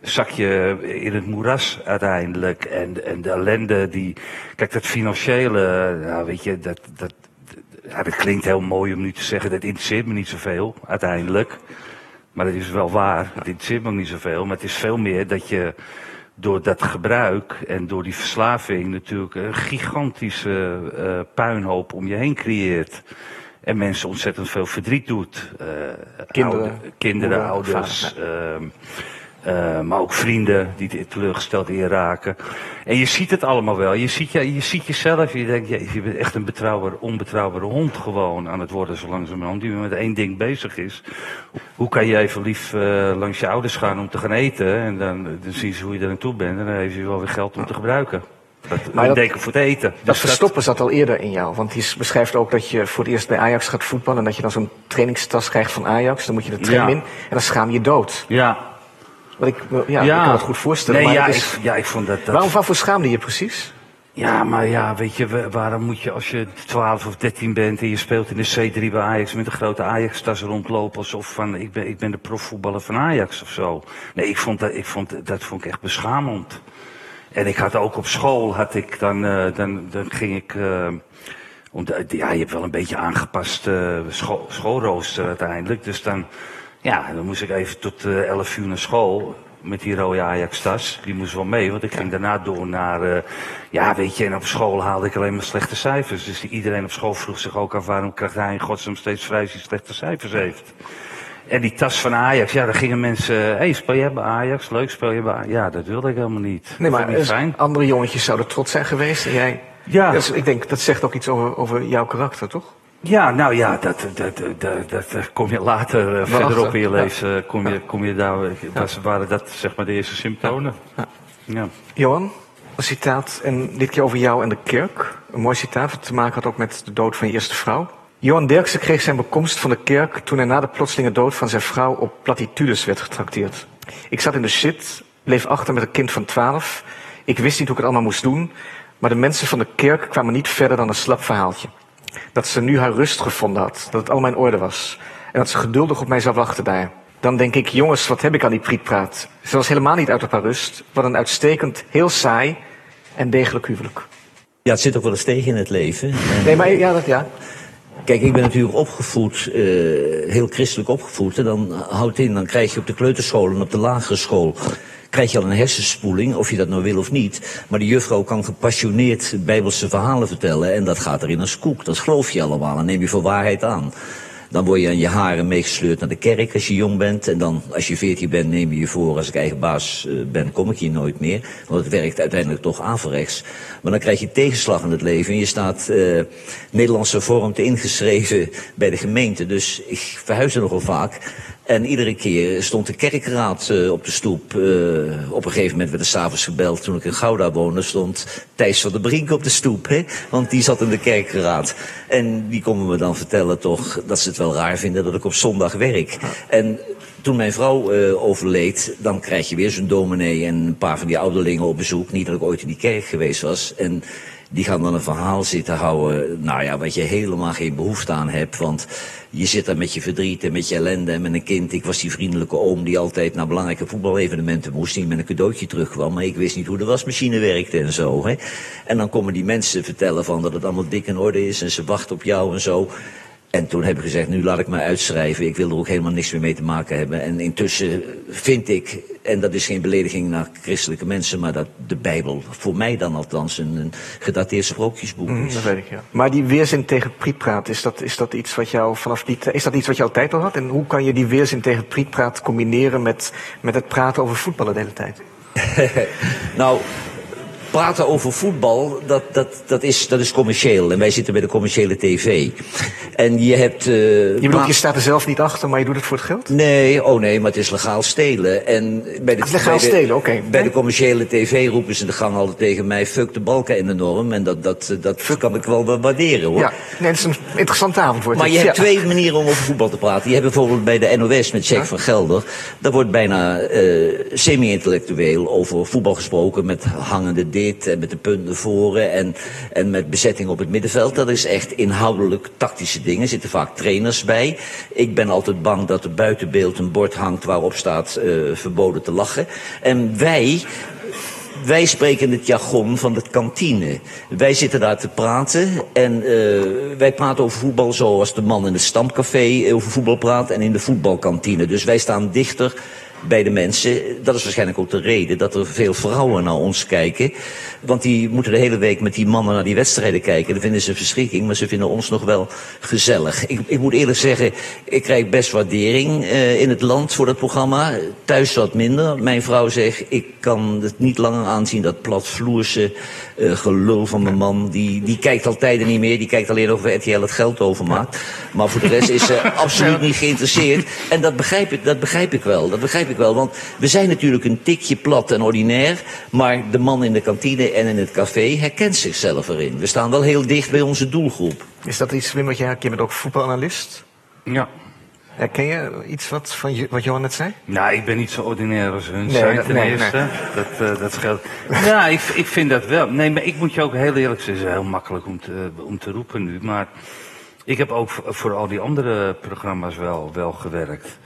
zak je in het moeras uiteindelijk. En, en de ellende die. Kijk, dat financiële, nou weet je, dat, dat, ja, dat klinkt heel mooi om nu te zeggen, dat interesseert me niet zoveel uiteindelijk. Maar dat is wel waar, het interesseert me ook niet zoveel. Maar het is veel meer dat je door dat gebruik en door die verslaving natuurlijk een gigantische eh, puinhoop om je heen creëert. En mensen ontzettend veel verdriet doet. Eh, Kinderen, oude- kinderen moeder, ouders. vader, eh, maar ook vrienden die teleurgesteld in je raken. En je ziet het allemaal wel. Je ziet, je, je ziet jezelf. Je denkt, je, je bent echt een betrouwbaar, onbetrouwbare hond gewoon aan het worden zo langzamerhand. Die met één ding bezig is. Hoe kan je even lief eh, langs je ouders gaan om te gaan eten? En dan, dan zien ze hoe je er aan toe bent. En dan heeft je wel weer geld om te gebruiken. Dat, Maar dat- deken voor het eten. Dat Dus verstoppen zat al eerder in jou. Want je beschrijft ook dat je voor het eerst bij Ajax gaat voetballen. En dat je dan zo'n trainingstas krijgt van Ajax. Dan moet je de train Ja. in. En dan schaam je dood. Ja. Ik, ja, ik kan het goed voorstellen. Nee, maar ja, het is- ik, ja, ik vond dat... dat waarom waarvoor schaamde je precies? Ja, maar ja, weet je, wa- waarom moet je als je 12 of 13 bent en je speelt in de C3 bij Ajax met een grote Ajax-tas rondlopen alsof van ik ben, ik ben de profvoetballer van Ajax of zo. Nee, ik vond dat, ik vond, dat vond ik echt beschamend. En ik had ook op school, had ik dan, eh, dan, dan ging ik, eh, om de- ja, je hebt wel een beetje aangepast eh, school, schoolrooster uiteindelijk. Dus dan, ja, dan moest ik even tot eh 11 uur naar school met die rode Ajax-tas. Die moest wel mee, want ik ging daarna door naar, eh, ja, weet je, en op school haalde ik alleen maar slechte cijfers. Dus iedereen op school vroeg zich ook af waarom krijgt hij in godsnaam steeds vrij als hij slechte cijfers heeft. En die tas van Ajax, ja, daar gingen mensen, hé, hey, speel jij bij Ajax? Leuk, speel je bij Ajax? Ja, dat wilde ik helemaal niet. Nee, maar niet eh, fijn. andere jongetjes zouden trots zijn geweest. En jij... Ja. Dat is- ik denk, dat zegt ook iets over, over jouw karakter, toch? Ja, nou ja, dat, dat, dat, dat, dat, eh, kom je later eh, verderop in je ja. leven, eh, kom je, kom je daar, eh, dat waren dat zeg maar de eerste symptomen. Ja. Johan, een citaat. En dit keer over jou en de kerk. Een mooi citaat wat te maken had ook met de dood van je eerste vrouw. Johan Derksen kreeg zijn bekomst van de kerk toen hij na de plotselinge dood van zijn vrouw op platitudes werd getrakteerd. Ik zat in de shit, bleef achter met een kind van twaalf. Ik wist niet hoe ik het allemaal moest doen, maar de mensen van de kerk kwamen niet verder dan een slap verhaaltje. Dat ze nu haar rust gevonden had, dat het allemaal in orde was. En dat ze geduldig op mij zou wachten daar. Dan denk ik, jongens, wat heb ik aan die prietpraat? Ze was helemaal niet uit op haar rust. Wat een uitstekend, heel saai en degelijk huwelijk. Ja, het zit ook wel eens tegen in het leven. En Nee, maar ja, dat ja. Kijk, ik ben natuurlijk opgevoed, uh, heel christelijk opgevoed. En dan houdt in, dan krijg je op de kleuterschool en op de lagere school krijg je al een hersenspoeling, of je dat nou wil of niet. Maar de juffrouw kan gepassioneerd bijbelse verhalen vertellen en dat gaat erin als koek. Dat geloof je allemaal en neem je voor waarheid aan. Dan word je aan je haren meegesleurd naar de kerk als je jong bent. En dan, als je veertien bent, neem je je voor, als ik eigen baas uh, ben, kom ik hier nooit meer. Want het werkt uiteindelijk toch averechts. Maar dan krijg je tegenslag in het leven. En je staat uh, Nederlandse vormte ingeschreven bij de gemeente. Dus ik verhuisde nogal vaak. En iedere keer stond de kerkraad uh, op de stoep. Uh, op een gegeven moment werd er s'avonds gebeld. Toen ik in Gouda woonde, stond Thijs van der Brink op de stoep. Hè? Want die zat in de kerkraad. En die konden me dan vertellen toch dat ze het wel raar vinden dat ik op zondag werk. En toen mijn vrouw uh, overleed, dan krijg je weer zo'n dominee en een paar van die ouderlingen op bezoek. Niet dat ik ooit in die kerk geweest was. En die gaan dan een verhaal zitten houden, nou ja, wat je helemaal geen behoefte aan hebt. Want je zit daar met je verdriet en met je ellende en met een kind. Ik was die vriendelijke oom die altijd naar belangrijke voetbalevenementen moest. Die met een cadeautje terugkwam, maar ik wist niet hoe de wasmachine werkte en zo. Hè. En dan komen die mensen vertellen van dat het allemaal dik in orde is en ze wachten op jou en zo. En toen heb ik gezegd, nu laat ik me uitschrijven. Ik wil er ook helemaal niks meer mee te maken hebben. En intussen vind ik, en dat is geen belediging naar christelijke mensen, maar dat de Bijbel voor mij dan althans een, een gedateerd sprookjesboek is. Mm, dat weet ik, ja. Maar die weerzin tegen prietpraat, is dat, is dat iets wat jou vanaf die is dat iets wat je altijd al had? En hoe kan je die weerzin tegen prietpraat combineren met, met het praten over voetballen de hele tijd? nou, praten over voetbal, dat, dat, dat, is, dat is commercieel. En wij zitten bij de commerciële tv. En je hebt... Uh, je bedoelt, je staat er zelf niet achter, maar je doet het voor het geld? Nee, oh nee, maar het is legaal stelen. En bij de, is legaal bij de, stelen, oké. Okay. Bij de commerciële tv roepen ze de gang altijd tegen mij... fuck de balken in de norm. En dat, dat, dat kan ik wel waarderen, hoor. Ja, nee, het is een interessante avond voor het. Maar je hebt twee manieren om over voetbal te praten. Je hebt bijvoorbeeld bij de NOS met Jack ja. van Gelder... daar wordt bijna uh, semi-intellectueel over voetbal gesproken... met hangende en met de punten voren en, en met bezetting op het middenveld. Dat is echt inhoudelijk tactische dingen. Er zitten vaak trainers bij. Ik ben altijd bang dat er buitenbeeld een bord hangt waarop staat uh, verboden te lachen. En wij wij spreken het jargon van de kantine. Wij zitten daar te praten en uh, wij praten over voetbal zoals de man in het stamcafé over voetbal praat en in de voetbalkantine. Dus wij staan dichter bij de mensen. Dat is waarschijnlijk ook de reden dat er veel vrouwen naar ons kijken. Want die moeten de hele week met die mannen naar die wedstrijden kijken. Dat vinden ze verschrikking, maar ze vinden ons nog wel gezellig. Ik, ik moet eerlijk zeggen, ik krijg best waardering uh, in het land voor dat programma. Thuis wat minder. Mijn vrouw zegt, ik kan het niet langer aanzien, dat platvloerse uh, gelul van mijn man. Die, die kijkt al tijden niet meer, die kijkt alleen over RTL het geld overmaakt. Maar voor de rest is ze absoluut niet geïnteresseerd. En dat begrijp ik, dat begrijp ik wel. Dat begrijp ik wel, want we zijn natuurlijk een tikje plat en ordinair. Maar de man in de kantine en in het café herkent zichzelf erin. We staan wel heel dicht bij onze doelgroep. Is dat iets, Wim, wat jij herkent? Je bent ook voetbalanalist? Ja. Herken je iets wat, van wat Johan net zei? Nou, ik ben niet zo ordinair als hun nee, zijn ten nee, eerste. Nee. Dat, uh, dat scheelt. ja, ik, ik vind dat wel. Nee, maar ik moet je ook heel eerlijk zeggen, het is heel makkelijk om te, om te roepen nu. Maar ik heb ook voor al die andere programma's wel, wel gewerkt.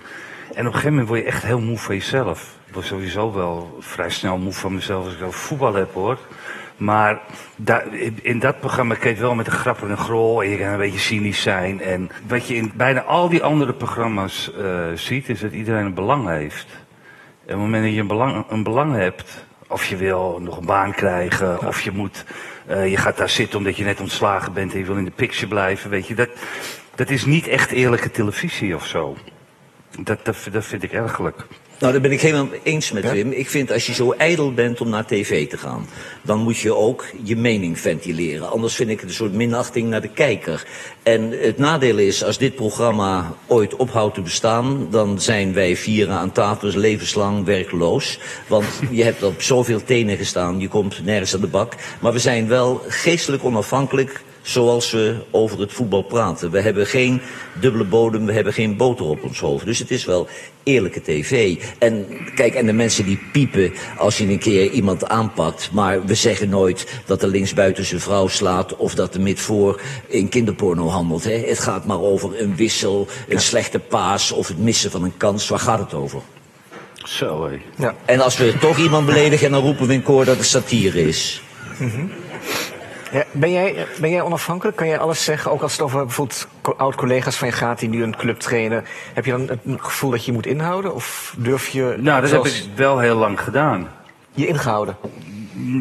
En op een gegeven moment word je echt heel moe van jezelf. Ik word sowieso wel vrij snel moe van mezelf als ik over voetbal heb hoor. Maar daar, in dat programma kun je het wel met een grap en een grol en je kan een beetje cynisch zijn. En wat je in bijna al die andere programma's uh, ziet, is dat iedereen een belang heeft. En op het moment dat je een belang, een belang hebt, of je wil nog een baan krijgen, of je moet, uh, je gaat daar zitten omdat je net ontslagen bent en je wil in de picture blijven, weet je, dat, dat is niet echt eerlijke televisie of zo. Dat, dat, dat vind ik ergelijk. Nou, daar ben ik helemaal eens met ja? Wim. Ik vind als je zo ijdel bent om naar tv te gaan, dan moet je ook je mening ventileren. Anders vind ik het een soort minachting naar de kijker. En het nadeel is, als dit programma ooit ophoudt te bestaan, dan zijn wij vieren aan tafel levenslang werkloos. Want je hebt op zoveel tenen gestaan, je komt nergens aan de bak. Maar we zijn wel geestelijk onafhankelijk zoals we over het voetbal praten. We hebben geen dubbele bodem, we hebben geen boter op ons hoofd. Dus het is wel eerlijke tv. En kijk, en de mensen die piepen als je een keer iemand aanpakt. Maar we zeggen nooit dat de linksbuiten zijn vrouw slaat of dat de midvoor in kinderporno handelt. Hè? Het gaat maar over een wissel, een ja. slechte paas of het missen van een kans. Waar gaat het over? Zo, hé. Ja. En als we toch iemand beledigen, dan roepen we in koor dat het satire is. Mm -hmm. Ja, ben, jij, ben jij onafhankelijk? Kan jij alles zeggen? Ook als het over bijvoorbeeld oud-collega's van je gaat die nu een club trainen. Heb je dan het gevoel dat je je moet inhouden? Of durf je... Nou, dat zoals- heb ik wel heel lang gedaan. Je ingehouden?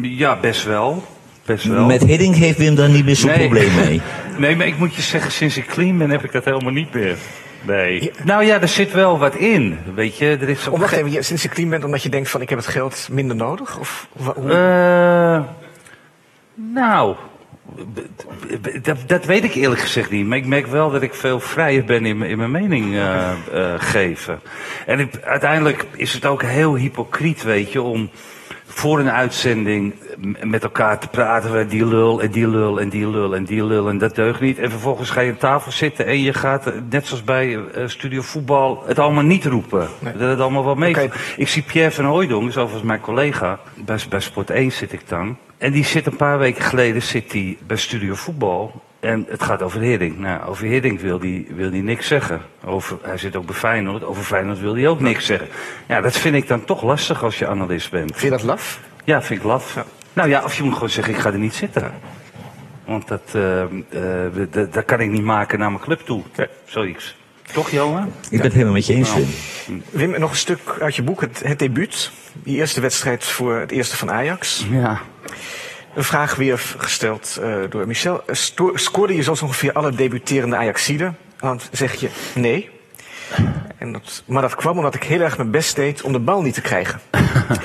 Ja, best wel. Best wel. Met Hiddink heeft Wim daar niet meer zo'n Nee. probleem mee. Nee, maar ik moet je zeggen, sinds ik clean ben heb ik dat helemaal niet meer. Nee. Nou ja, er zit wel wat in. Weet je, er is op wacht even, je- sinds je clean bent omdat je denkt van ik heb het geld minder nodig? Of hoe? Eh, nou, dat, dat weet ik eerlijk gezegd niet. Maar ik merk wel dat ik veel vrijer ben in, mijn- in mijn mening eh, eh, geven. En ik- uiteindelijk is het ook heel hypocriet, weet je, om voor een uitzending met elkaar te praten. Die lul en die lul en die lul en die lul en dat deugt niet. En vervolgens ga je aan tafel zitten en je gaat, eh, net zoals bij Studio Voetbal, het allemaal niet roepen. Dat het allemaal wel mee. Ik zie Pierre van Hooijdonk, is overigens mijn collega. Bij, bij Sport 1 zit ik dan. En die zit een paar weken geleden zit hij bij Studio Voetbal. En het gaat over Hiddink. Nou, over Hiddink wil hij wil die niks zeggen. Over, hij zit ook bij Feyenoord. Over Feyenoord wil hij ook niks zeggen. Ja, dat vind ik dan toch lastig als je analist bent. Vind je dat laf? Ja, vind ik laf. Nou ja, of je moet gewoon zeggen, ik ga er niet zitten. Want dat, eh, eh, dat, dat kan ik niet maken naar mijn club toe. Zoiets. Toch, Johan? Ik ben het helemaal met je eens, Wim. Wim, nog een stuk uit je boek, het, het debuut. Die eerste wedstrijd voor het eerste van Ajax. Ja. Een vraag weer gesteld eh, door Michel. Eh, scoorde je zoals ongeveer alle debuterende Ajaxiden? Dan zeg je nee. En dat, maar dat kwam omdat ik heel erg mijn best deed om de bal niet te krijgen.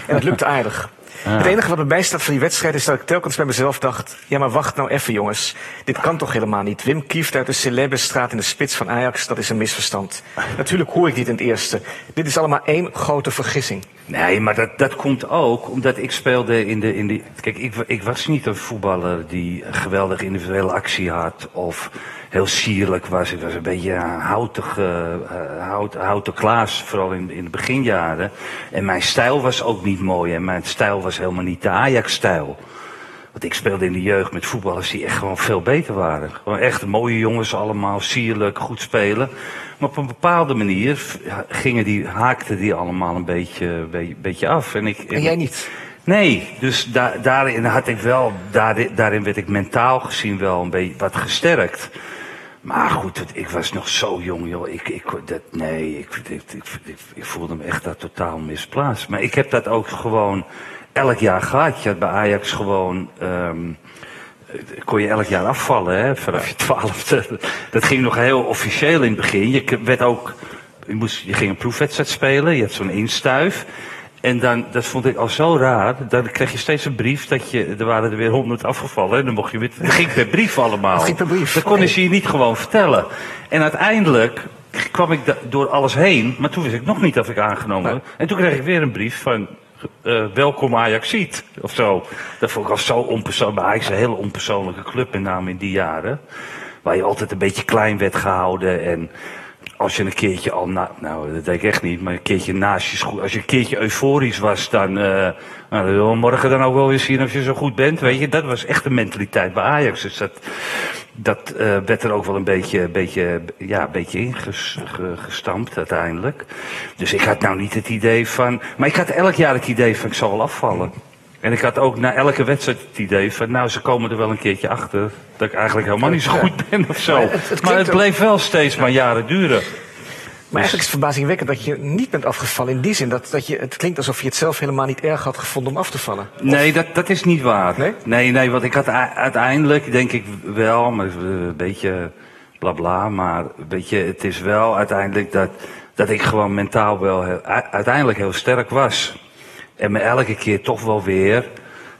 en het lukte aardig. Het enige wat me bijstaat van die wedstrijd is dat ik telkens bij mezelf dacht... ja, maar wacht nou even jongens. Dit kan toch helemaal niet. Wim Kieft uit de celebre straat in de spits van Ajax, dat is een misverstand. Natuurlijk hoor ik niet in het eerste. Dit is allemaal één grote vergissing. Nee, maar dat, dat komt ook omdat ik speelde in de. In de kijk, ik, ik was niet een voetballer die een geweldig individuele actie had. Of heel sierlijk was. Ik was een beetje een houtig, eh, eh, hout, houten Klaas, vooral in, in de beginjaren. En mijn stijl was ook niet mooi. En mijn stijl was helemaal niet de Ajax-stijl. Want ik speelde in de jeugd met voetballers die echt gewoon veel beter waren. Gewoon echt mooie jongens allemaal, sierlijk, goed spelen. Maar op een bepaalde manier gingen die, haakten die allemaal een beetje, beetje, beetje af. En, ik, En jij niet? Nee, dus da daarin had ik wel, daarin, daarin werd ik mentaal gezien wel een beetje wat gesterkt. Maar goed, ik was nog zo jong, joh. Ik, ik, dat, nee, ik, ik, ik, voelde me echt daar totaal misplaatst. Maar ik heb dat ook gewoon elk jaar gehad. Je had bij Ajax gewoon... ehm, kon je elk jaar afvallen, hè, vanaf je twaalfde. Dat ging nog heel officieel in het begin. Je werd ook, je, moest, je ging een proefwedstrijd spelen, je had zo'n instuif. En dan, dat vond ik al zo raar, dan kreeg je steeds een brief dat je, er waren er weer honderd afgevallen. En dan mocht je weer, dat ging per brief allemaal. Dat ging per brief, Dat konden oké. ze je niet gewoon vertellen. En uiteindelijk kwam ik door alles heen, maar toen wist ik nog niet of ik aangenomen werd. En toen kreeg ik weer een brief van, eh, welkom Ajaxiet, of zo. Dat vond ik al zo onpersoonlijk. Maar Ajax is een hele onpersoonlijke club, met name in die jaren. Waar je altijd een beetje klein werd gehouden en... Als je een keertje al, na, nou dat deed ik echt niet, maar een keertje naast je als je een keertje euforisch was, dan, eh nou, dan morgen dan ook wel weer zien of je zo goed bent, weet je. Dat was echt de mentaliteit bij Ajax. Dus dat, dat eh, werd er ook wel een beetje, beetje, ja, beetje ingestampt uiteindelijk. Dus ik had nou niet het idee van, maar ik had elk jaar het idee van ik zal wel afvallen. En ik had ook na elke wedstrijd het idee van, nou, ze komen er wel een keertje achter dat ik eigenlijk helemaal niet zo goed ben of zo. Maar het- bleef wel steeds maar jaren duren. Maar eigenlijk is het verbazingwekkend dat je niet bent afgevallen. In die zin dat, dat je, het klinkt alsof je het zelf helemaal niet erg had gevonden om af te vallen. Nee, dat, dat is niet waar. Nee? nee, nee, want ik had uiteindelijk, denk ik wel, maar een beetje bla bla, maar weet je, het is wel uiteindelijk dat, dat ik gewoon mentaal wel heel- uiteindelijk heel sterk was. En me elke keer toch wel weer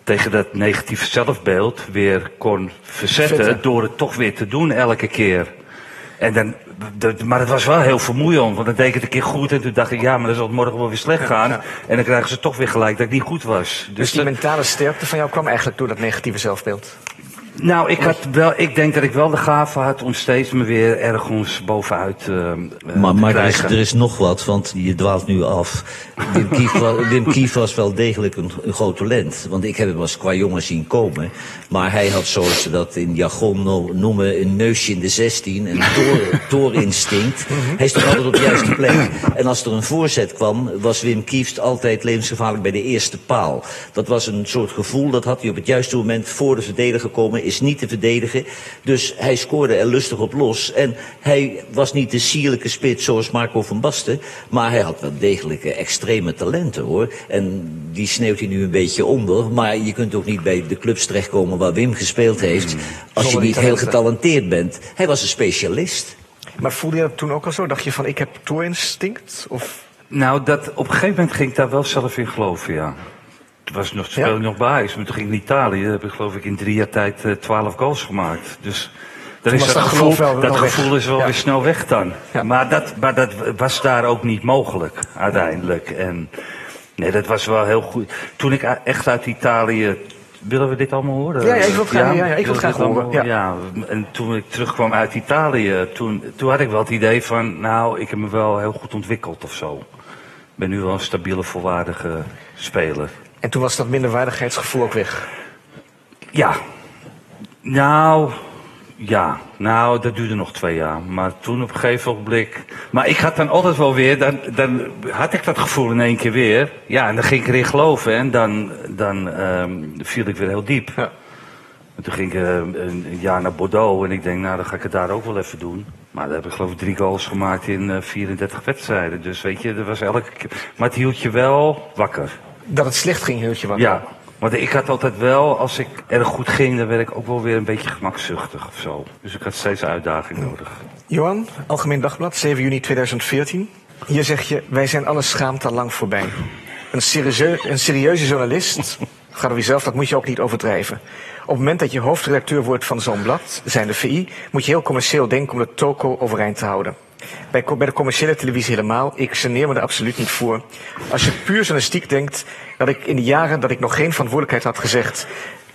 tegen dat negatieve zelfbeeld weer kon verzetten door het toch weer te doen elke keer. En dan, dat- maar het was wel heel vermoeiend, want dan deed ik het een keer goed en toen dacht ik, ja, maar dan zal het morgen wel weer slecht gaan. ja. En dan krijgen ze toch weer gelijk dat ik niet goed was. Dus die dat- mentale sterkte van jou kwam eigenlijk door dat negatieve zelfbeeld. Nou, ik, had wel, ik denk dat ik wel de gave had om steeds me weer ergens bovenuit eh, Maar, te maar er, is, er is nog wat, want je dwaalt nu af. Wim Kief was, Wim Kief was wel degelijk een, een groot talent. Want ik heb hem als qua jongen zien komen. Maar hij had, zoals ze dat in jargon no- noemen, een neusje in de 16. Een door, doorinstinct. Hij stond altijd op de juiste plek. En als er een voorzet kwam, was Wim Kieft altijd levensgevaarlijk bij de eerste paal. Dat was een soort gevoel, dat had hij op het juiste moment voor de verdediger komen is niet te verdedigen. Dus hij scoorde er lustig op los. En hij was niet de sierlijke spits zoals Marco van Basten. Maar hij had wel degelijke extreme talenten hoor. En die sneeuwt hij nu een beetje onder. Maar je kunt ook niet bij de clubs terechtkomen waar Wim gespeeld heeft. Als je niet heel getalenteerd bent. Hij was een specialist. Maar voelde je dat toen ook al zo? Dacht je van, ik heb toerinstinct? Of... Nou, dat, op een gegeven moment ging ik daar wel zelf in geloven, ja. Toen was nog, speelde ik nog bij maar toen ging ik naar Italië. Daar heb ik geloof ik in drie jaar tijd eh, twaalf goals gemaakt. Dus dan is dat, dat gevoel, wel- dat gevoel is wel Ja. weer snel weg dan. Ja. Maar, dat, maar dat was daar ook niet mogelijk, uiteindelijk. En nee, dat was wel heel goed. Toen ik echt uit Italië... Willen we dit allemaal horen? Ja, ja, ik wil het graag- ja, ik wil het graag horen, Ja. en toen ik terugkwam uit Italië, toen, toen had ik wel het idee van... Nou, ik heb me wel heel goed ontwikkeld of zo. Ik ben nu wel een stabiele, volwaardige speler. En toen was dat minderwaardigheidsgevoel ook weg. Ja. Nou, ja. Nou, dat duurde nog twee jaar. Maar toen op een gegeven ogenblik... Maar ik had dan altijd wel weer... Dan, dan had ik dat gevoel in één keer weer. Ja, en dan ging ik erin geloven. En dan, dan ehm, viel ik weer heel diep. Ja. En toen ging ik eh, een jaar naar Bordeaux. En ik denk, nou, dan ga ik het daar ook wel even doen. Maar daar heb ik geloof ik drie goals gemaakt in eh, 34 wedstrijden. Dus weet je, dat was elke keer... Maar het hield je wel wakker. Dat het slecht ging, hield je wakker. Ja, want ik had altijd wel, als ik erg goed ging, dan werd ik ook wel weer een beetje gemakzuchtig of zo. Dus ik had steeds uitdaging nodig. Johan, Algemeen Dagblad, 7 juni 2014. Hier zeg je, wij zijn alle schaamte al lang voorbij. Een, serieu- een serieuze journalist, gaat over jezelf, dat moet je ook niet overdrijven. Op het moment dat je hoofdredacteur wordt van zo'n blad, zijn de VI, moet je heel commercieel denken om de toko overeind te houden. Bij, de commerciële televisie helemaal, ik geneer me er absoluut niet voor. Als je puur journalistiek denkt, dat ik in de jaren dat ik nog geen verantwoordelijkheid had gezegd,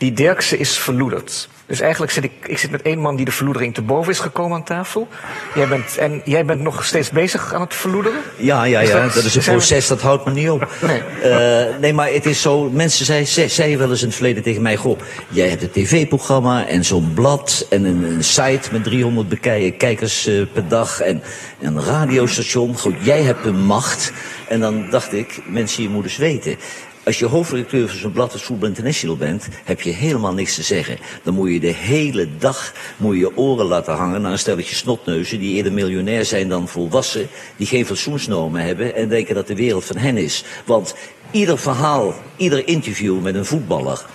die Dirkse is verloederd. Dus eigenlijk zit ik, ik zit met één man die de verloedering te boven is gekomen aan tafel. Jij bent, en jij bent nog steeds bezig aan het verloederen? Ja, ja, Is ja. dat- Dat, is een we- proces, dat houdt me niet op. Nee. Eh, nee, maar het is zo. Mensen zei- ze- zeiden wel eens in het verleden tegen mij: Goh, jij hebt een tv-programma en zo'n blad en een, een site met 300 bekijken, kijkers eh, per dag en een radiostation. Goed, jij hebt een macht. En dan dacht ik: mensen, je moet eens weten. Als je hoofdredacteur van zo'n blad als Voetbal International bent, heb je helemaal niks te zeggen. Dan moet je de hele dag moet je, je oren laten hangen naar een stelletje snotneuzen die eerder miljonair zijn dan volwassen, die geen fatsoensnormen hebben en denken dat de wereld van hen is. Want ieder verhaal, ieder interview met een voetballer,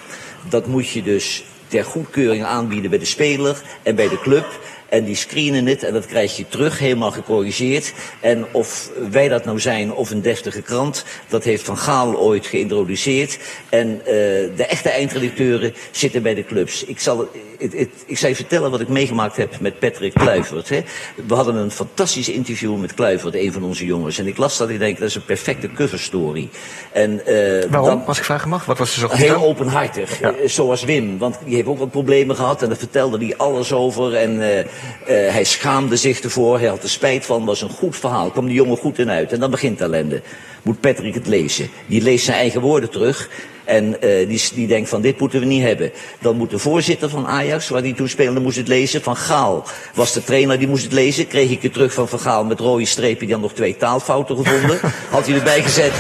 dat moet je dus ter goedkeuring aanbieden bij de speler en bij de club. En die screenen het en dat krijg je terug, helemaal gecorrigeerd. En of wij dat nou zijn of een deftige krant, dat heeft Van Gaal ooit geïntroduceerd. En eh, de echte eindredacteuren zitten bij de clubs. Ik zal, ik zal je vertellen wat ik meegemaakt heb met Patrick Kluivert. Hè. We hadden een fantastisch interview met Kluivert, een van onze jongens. En ik las dat en ik denk, dat is een perfecte coverstory. En, eh, Waarom, dan- als ik vragen mag? Wat was er zo goed Heel aan? openhartig, Ja. eh, zoals Wim. Want die heeft ook wat problemen gehad en daar vertelde hij alles over. En eh, hij schaamde zich ervoor, hij had er spijt van. was een goed verhaal, kwam die jongen goed in uit. En dan begint ellende. Moet Patrick het lezen. Die leest zijn eigen woorden terug. En eh, die, die denkt van dit moeten we niet hebben. Dan moet de voorzitter van Ajax, waar die toen speelde, moest het lezen. Van Gaal was de trainer, die moest het lezen. Kreeg ik het terug van Van Gaal met rode strepen. Die had nog twee taalfouten gevonden. Had hij erbij gezet.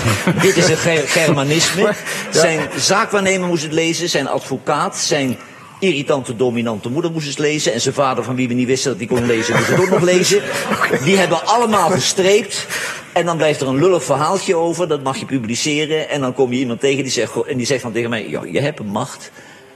dit is een ger- Germanisme. Zijn zaakwaarnemer moest het lezen. Zijn advocaat, zijn irritante, dominante moeder moest het lezen. En zijn vader, van wie we niet wisten dat hij kon lezen, moest het ook nog lezen. Die hebben allemaal gestreept. En dan blijft er een lullig verhaaltje over, dat mag je publiceren. En dan kom je iemand tegen die zegt, en die zegt dan tegen mij, ja, je hebt een macht.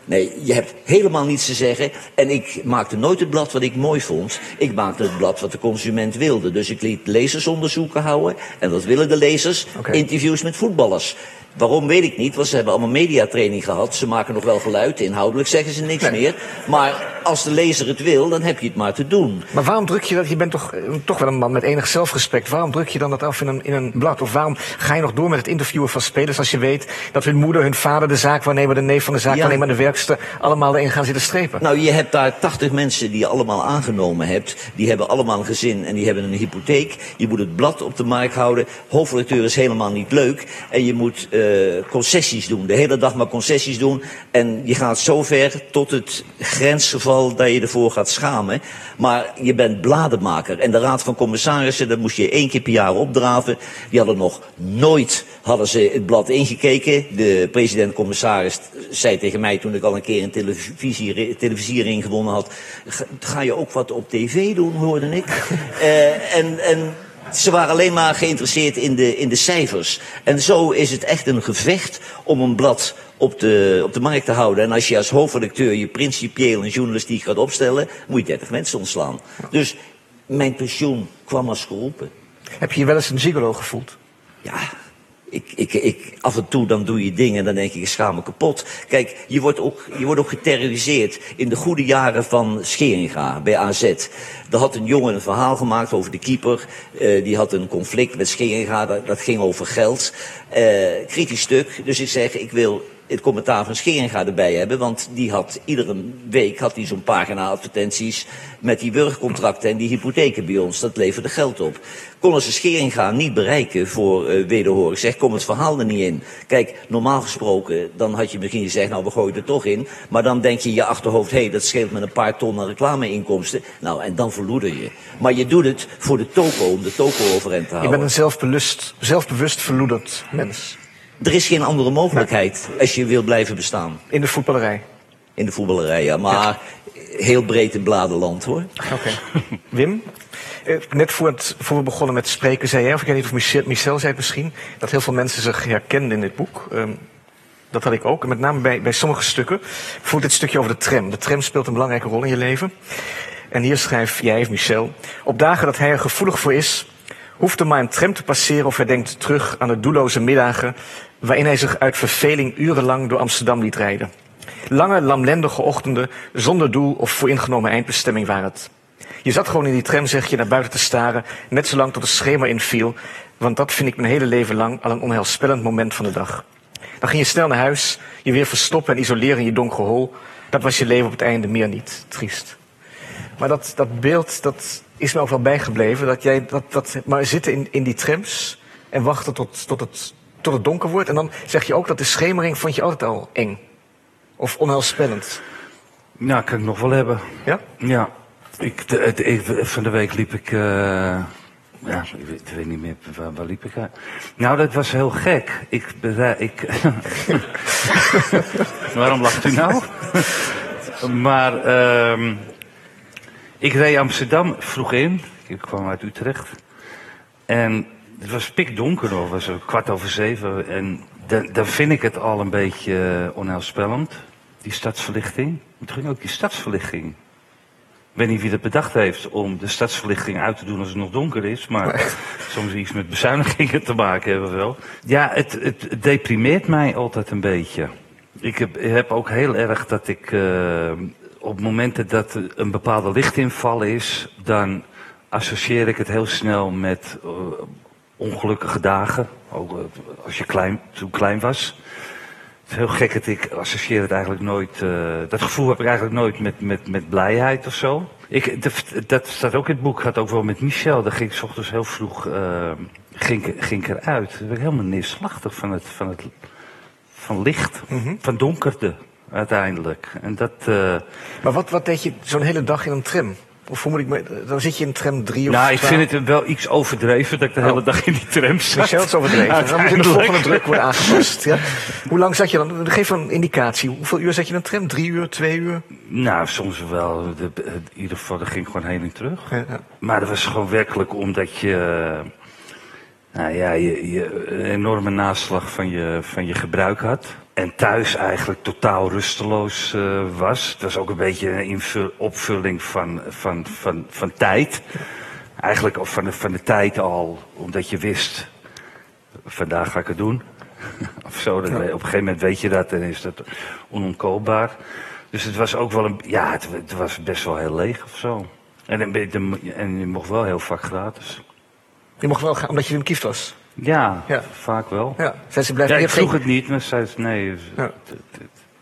Nee, je hebt helemaal niets te zeggen. En ik maakte nooit het blad wat ik mooi vond. Ik maakte het blad wat de consument wilde. Dus ik liet lezersonderzoeken houden. En dat willen de lezers. Interviews met voetballers. Waarom weet ik niet, want ze hebben allemaal mediatraining gehad. Ze maken nog wel geluid, inhoudelijk zeggen ze niks meer. Maar als de lezer het wil, dan heb je het maar te doen. Maar waarom druk je dat? Je bent toch, eh, toch wel een man met enig zelfrespect. Waarom druk je dan dat af in een, in een blad? Of waarom ga je nog door met het interviewen van spelers als je weet dat hun moeder, hun vader, de zaakwaarnemer, de neef van de zaakwaarnemer en de werkster allemaal erin gaan zitten strepen? Nou, je hebt daar 80 mensen die je allemaal aangenomen hebt. Die hebben allemaal een gezin en die hebben een hypotheek. Je moet het blad op de markt houden. Hoofdredacteur is helemaal niet leuk. En je moet eh, concessies doen. De hele dag maar concessies doen. En je gaat zo ver tot het grensgeval dat je ervoor gaat schamen. Maar je bent bladenmaker. En de Raad van Commissarissen, daar moest je één keer per jaar opdraven. Die hadden nog nooit hadden ze het blad ingekeken. De president-commissaris zei tegen mij toen ik al een keer een televisie, televisiering gewonnen had. Ga, ga je ook wat op tv doen, hoorde ik. Eh, en, en ze waren alleen maar geïnteresseerd in de, in de cijfers. En zo is het echt een gevecht om een blad op de, op de markt te houden. En als je als hoofdredacteur je principieel een journalistiek gaat opstellen, moet je 30 mensen ontslaan. Dus mijn pensioen kwam als geroepen. Heb je je wel eens een gigolo gevoeld? Ja, ik, ik, ik, af en toe dan doe je dingen en dan denk ik, ik schaam me kapot. Kijk, je wordt ook, je wordt ook geterroriseerd. In de goede jaren van Scheringa bij AZ. Daar had een jongen een verhaal gemaakt over de keeper. Uh, die had een conflict met Scheringa, dat, dat ging over geld. Uh, kritisch stuk. Dus ik zeg, ik wil het commentaar van Scheringa erbij hebben. Want die had iedere week had hij zo'n pagina advertenties met die burgercontracten en die hypotheken bij ons. Dat leverde geld op. Konden ze Scheringa niet bereiken voor uh, wederhoor. Ik zeg, kom het verhaal er niet in. Kijk, normaal gesproken, dan had je misschien gezegd, nou we gooien er toch in. Maar dan denk je in je achterhoofd, hé, hey, dat scheelt met een paar ton aan reclameinkomsten. Nou, en dan verloeder je. Maar je doet het voor de toko, om de toko overeind te houden. Je bent een zelfbewust, zelfbewust verloederd mens. Er is geen andere mogelijkheid als je wil blijven bestaan. In de voetballerij? In de voetballerij, ja. Maar ja. heel breed in bladerland, hoor. Oké. Okay. Wim? Net voor, het, voor, we begonnen met spreken zei jij, of ik weet niet of Michel, Michel zei het misschien, dat heel veel mensen zich herkenden in dit boek. Um, dat had ik ook, met name bij, bij sommige stukken. Bijvoorbeeld dit stukje over de tram. De tram speelt een belangrijke rol in je leven. En hier schrijft jij, of Michel, op dagen dat hij er gevoelig voor is, hoeft er maar een tram te passeren of hij denkt terug aan de doelloze middagen waarin hij zich uit verveling urenlang door Amsterdam liet rijden. Lange, lamlendige ochtenden zonder doel of vooringenomen eindbestemming waren het. Je zat gewoon in die tram, zeg je, naar buiten te staren, net zolang tot het schema inviel, want dat vind ik mijn hele leven lang al een onheilspellend moment van de dag. Dan ging je snel naar huis, je weer verstoppen en isoleren in je donkere hol. Dat was je leven op het einde meer niet. Triest. Maar dat, dat beeld, dat is me ook wel bijgebleven. Dat jij dat, dat maar zitten in, in die trams en wachten tot, tot, het, tot het donker wordt. En dan zeg je ook dat de schemering vond je altijd al eng. Of onheilspellend. Ja, kan ik nog wel hebben. Ja? Ja. Ik, de, de, van de week liep ik... Uh, ja, ik weet, ik weet, niet meer waar, waar liep ik. Nou, dat was heel gek. Ik, ik Waarom lacht u nou? maar uh, ik reed Amsterdam vroeg in. Ik kwam uit Utrecht. En het was pikdonker nog, het was kwart over zeven. En dan, vind ik het al een beetje onheilspellend, die stadsverlichting. Het ging ook die stadsverlichting. Ik weet niet wie dat bedacht heeft om de stadsverlichting uit te doen als het nog donker is. Maar soms iets met bezuinigingen te maken hebben we wel. Ja, het, het deprimeert mij altijd een beetje. Ik heb, heb ook heel erg dat ik uh, op momenten dat een bepaalde lichtinval is, dan associeer ik het heel snel met uh, ongelukkige dagen. Ook als je klein, toen klein was. Het is heel gek dat ik associeer het eigenlijk nooit. Uh, dat gevoel heb ik eigenlijk nooit met, met, met blijheid of zo. Ik, dat, dat staat ook in het boek, gaat ook wel met Michel. Daar ging ik s ochtends heel vroeg uh, ging, ging ik eruit. Daar ben ik helemaal neerslachtig van het, van het van licht, mm -hmm. van donkerte uiteindelijk. En dat, uh... Maar wat, wat deed je zo'n hele dag in een tram? Of hoe moet ik me, dan zit je in tram 3 of Nou, ik vind het wel iets overdreven dat ik de hele oh. dag in die tram zat. Michel, is overdreven. Dan moet je de volgende druk worden aangepast. Ja. Hoe lang zat je dan? Geef een indicatie. Hoeveel uur zat je in een tram? Drie uur, twee uur? Nou, soms wel. De, in ieder geval, dat ging gewoon heen en terug. Ja, ja. Maar dat was gewoon werkelijk omdat je... Nou ja, je, je een enorme naslag van je, van je gebruik had. En thuis eigenlijk totaal rusteloos uh, was. Het was ook een beetje een invul, opvulling van, van, van, van tijd. Eigenlijk van de, van de tijd al, omdat je wist, vandaag ga ik het doen. of zo, dan, op een gegeven moment weet je dat en is dat onontkoopbaar. Dus het was ook wel een, ja, het, het was best wel heel leeg of zo. En, en je mocht wel heel vaak gratis. Je mocht wel gaan, omdat je een kieft was? Ja, ja, vaak wel. Ja. Zij ze blijven ja, ik vroeg geen... het niet, maar zei ze nee. Ja.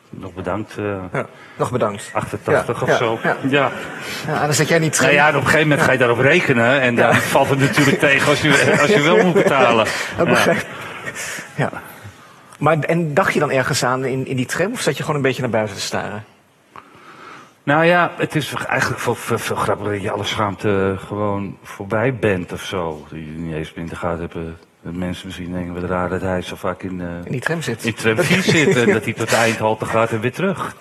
Nog bedankt. Uh, ja, nog bedankt. 88 of zo. Ja. Ja. ja, dan zet jij niet. Nou ja, op een gegeven moment ga je daarop rekenen. En dan valt het natuurlijk tegen als je, als je wel moet betalen. Ja. Maar en dacht je dan ergens aan in, in die tram? Of zat je gewoon een beetje naar buiten te staren? Nou ja, het is eigenlijk veel, veel, veel grappiger dat je alle schaamte gewoon voorbij bent of zo. Dat je niet eens in de gaten hebt Dat mensen misschien denken, wat raar dat hij zo vaak in, eh In die tram zit. in tram 4 zit. En dat hij tot eindhalte gaat en weer terug.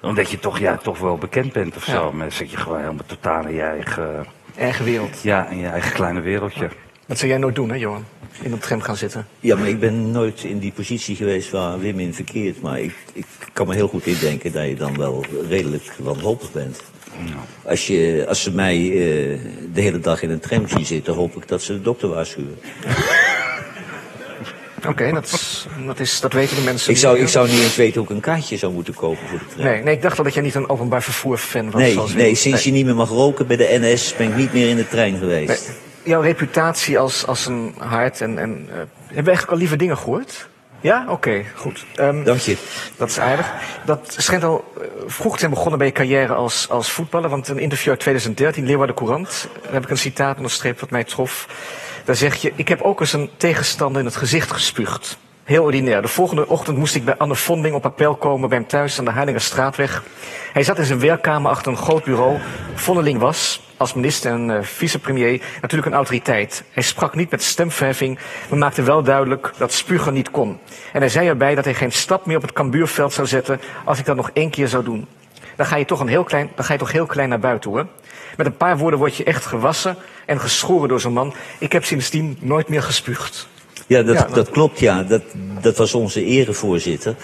Omdat je toch, ja, toch wel bekend bent of Ja. zo. Maar dan zit je gewoon helemaal totaal in je eigen, Eigen wereld. ja, in je eigen kleine wereldje. Dat zou jij nooit doen, hè, Johan? In een tram gaan zitten. Ja, maar ik ben nooit in die positie geweest waar Wim in verkeert. Maar ik, ik kan me heel goed indenken dat je dan wel redelijk wanhopig bent. Als, je, als ze mij eh, de hele dag in een tram zien zitten, hoop ik dat ze de dokter waarschuwen. Oké, dat, is, dat, is, dat weten de mensen. Ik zou, niet. ik zou niet eens weten hoe ik een kaartje zou moeten kopen voor de tram. Nee, nee, ik dacht al dat jij niet een openbaar vervoer fan was. Nee, nee, sinds je niet meer mag roken bij de NS ben ik niet meer in de trein geweest. Nee. Jouw reputatie als, als een hart en... en eh, hebben we eigenlijk al lieve dingen gehoord? Ja? Oké, goed. Ehm, Dank je. Dat is aardig. Dat schijnt al eh, vroeg te zijn begonnen bij je carrière als, als voetballer. Want een interview uit 2013, Leeuwarden Courant, daar heb ik een citaat onderstreept wat mij trof. Daar zeg je, ik heb ook eens een tegenstander in het gezicht gespuugd. Heel ordinair. De volgende ochtend moest ik bij Anne Vonding op appel komen bij hem thuis aan de Heilingerstraatweg. Hij zat in zijn werkkamer achter een groot bureau. Vondeling was, als minister en eh, vicepremier, natuurlijk een autoriteit. Hij sprak niet met stemverheffing, maar maakte wel duidelijk dat spugen niet kon. En hij zei erbij dat hij geen stap meer op het kambuurveld zou zetten als ik dat nog één keer zou doen. Dan ga je toch, een heel klein, dan ga je toch heel klein naar buiten hoor. Met een paar woorden word je echt gewassen en geschoren door zo'n man. Ik heb sindsdien nooit meer gespuugd. Ja, dat, Ja, dat- dat klopt, ja. Dat, dat was onze erevoorzitter.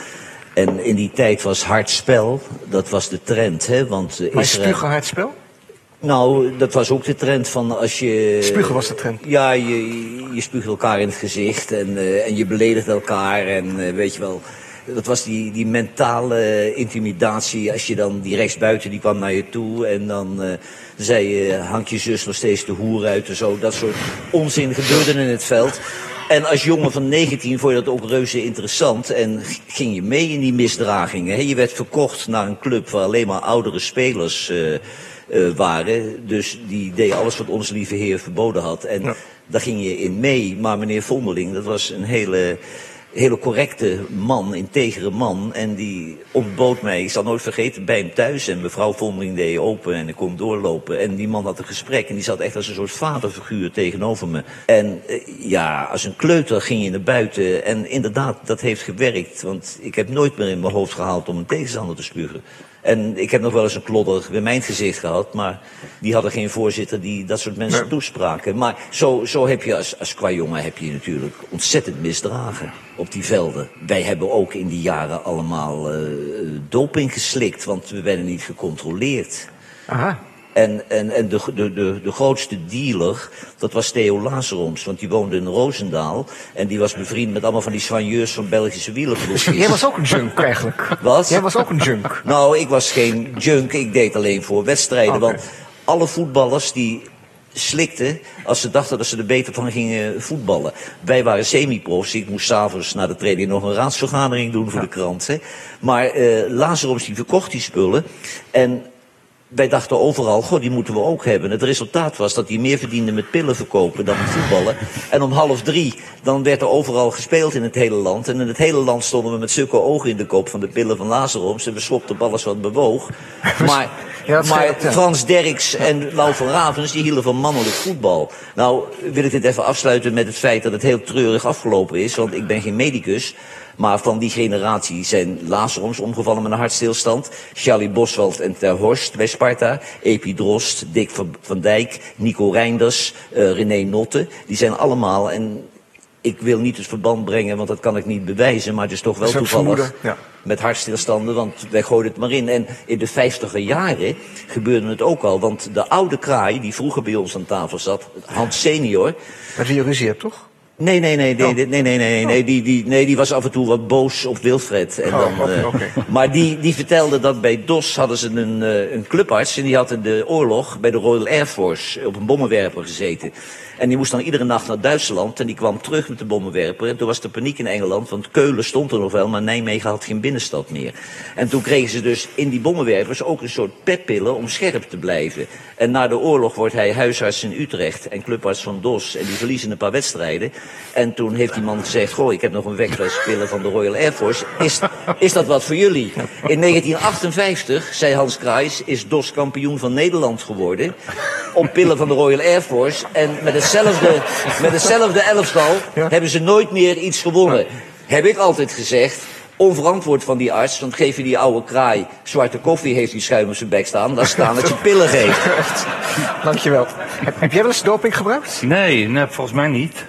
En in die tijd was hard spel, dat was de trend, hè. Want eh, Maar Israël... spugen hard spel? Nou, dat was ook de trend van als je... Spugen was de trend. Ja, je, je spuugt elkaar in het gezicht en, eh, en je beledigt elkaar en eh, weet je wel... Dat was die, die mentale intimidatie. Als je dan die rechtsbuiten die kwam naar je toe en dan eh, zei je, hangt je zus nog steeds de hoer uit en zo. Dat soort onzin gebeurde in het veld. En als jongen van 19 vond je dat ook reuze interessant en ging je mee in die misdragingen. Je werd verkocht naar een club waar alleen maar oudere spelers eh, waren. Dus die deed alles wat onze lieve heer verboden had. En Ja. daar ging je in mee. Maar meneer Vondeling, dat was een hele, hele correcte man, integere man. En die ontbood mij, ik zal nooit vergeten, bij hem thuis. En mevrouw Vondeling deed open en ik kon doorlopen. En die man had een gesprek en die zat echt als een soort vaderfiguur tegenover me. En eh, ja, als een kleuter ging je naar buiten. En inderdaad, dat heeft gewerkt. Want ik heb nooit meer in mijn hoofd gehaald om een tegenstander te spugen. En ik heb nog wel eens een klodder bij mijn gezicht gehad, maar die hadden geen voorzitter die dat soort mensen toespraken. Maar zo, zo heb je als, als qua jongen heb je natuurlijk ontzettend misdragen op die velden. Wij hebben ook in die jaren allemaal eh, doping geslikt, want we werden niet gecontroleerd. Aha. En, en, en de, de, de, de grootste dealer, dat was Theo Lazaroms, want die woonde in Roosendaal. En die was bevriend met allemaal van die soigneurs van Belgische wielerploegjes. Jij was ook een junk eigenlijk. Wat? Jij was ook een junk. Nou, ik was geen junk, ik deed alleen voor wedstrijden. Want alle voetballers die slikten als ze dachten dat ze er beter van gingen voetballen. Wij waren semi-profs, ik moest s'avonds na de training nog een raadsvergadering doen voor de krant. Hè. Maar eh Lazaroms die verkocht die spullen en wij dachten overal, goh, die moeten we ook hebben. Het resultaat was dat hij meer verdiende met pillen verkopen dan met voetballen. En om half drie, dan werd er overal gespeeld in het hele land. En in het hele land stonden we met zulke ogen in de kop van de pillen van Lazaroms. En we schopten op alles wat bewoog. Maar, Ja, maar ja. Frans Derks en Lau van Ravens, die hielden van mannelijk voetbal. Nou, wil ik dit even afsluiten met het feit dat het heel treurig afgelopen is. Want ik ben geen medicus. Maar van die generatie zijn Lazaroms omgevallen met een hartstilstand. Charlie Boswald en Ter Horst bij Sparta. Epi Drost, Dick van, Dijk, Nico Reinders, eh, René Notte. Die zijn allemaal, en ik wil niet het verband brengen, want dat kan ik niet bewijzen. Maar het is toch wel is toevallig ja. met hartstilstanden, want wij gooiden het maar in. En in de vijftiger jaren gebeurde het ook al, want de oude kraai die vroeger bij ons aan tafel zat, Hans senior, wie je ruzie hebt, toch? Nee, nee, nee, nee, Oh. nee, nee, nee, nee, nee, die, die, nee, die was af en toe wat boos op Wilfred. En Oh, dan, eh. Maar die, die vertelde dat bij DOS hadden ze een, eh, een clubarts en die had in de oorlog bij de Royal Air Force op een bommenwerper gezeten. En die moest dan iedere nacht naar Duitsland en die kwam terug met de bommenwerper. En toen was de paniek in Engeland, want Keulen stond er nog wel, maar Nijmegen had geen binnenstad meer. En toen kregen ze dus in die bommenwerpers ook een soort peppillen om scherp te blijven. En na de oorlog wordt hij huisarts in Utrecht en clubarts van DOS. En die verliezen een paar wedstrijden. En toen heeft die man gezegd, goh, ik heb nog een wegfles pillen van de Royal Air Force. Is, is dat wat voor jullie? In 1958, zei Hans Kruijs, is DOS kampioen van Nederland geworden. Op pillen van de Royal Air Force. En met hetzelfde, met hetzelfde elftal hebben ze nooit meer iets gewonnen. Heb ik altijd gezegd, onverantwoord van die arts. Want geef je die oude kraai zwarte koffie, heeft die schuim op zijn bek staan. Laat staan dat je pillen geeft. Dankjewel. Heb, heb jij wel eens doping gebruikt? Nee, nee, volgens mij niet.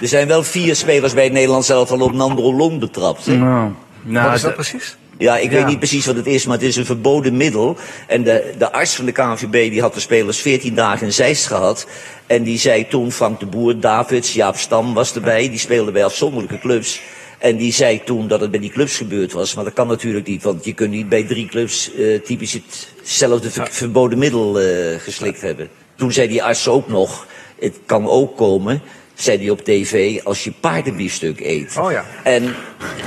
Er zijn wel vier spelers bij het Nederlands zelf al op nandrolon betrapt. hè? Nou, nou, Wat is dat precies? Ja, ik Ja. weet niet precies wat het is, maar het is een verboden middel. En de, de arts van de KNVB die had de spelers 14 dagen in Zeist gehad. En die zei toen, Frank de Boer, Davids, Jaap Stam was erbij. Die speelden bij afzonderlijke clubs. En die zei toen dat het bij die clubs gebeurd was. Maar dat kan natuurlijk niet, want je kunt niet bij drie clubs eh, typisch hetzelfde ver- verboden middel eh, geslikt hebben. Toen zei die arts ook nog, het kan ook komen, zei hij op tv, als je paardenbiefstuk eet. Oh ja. En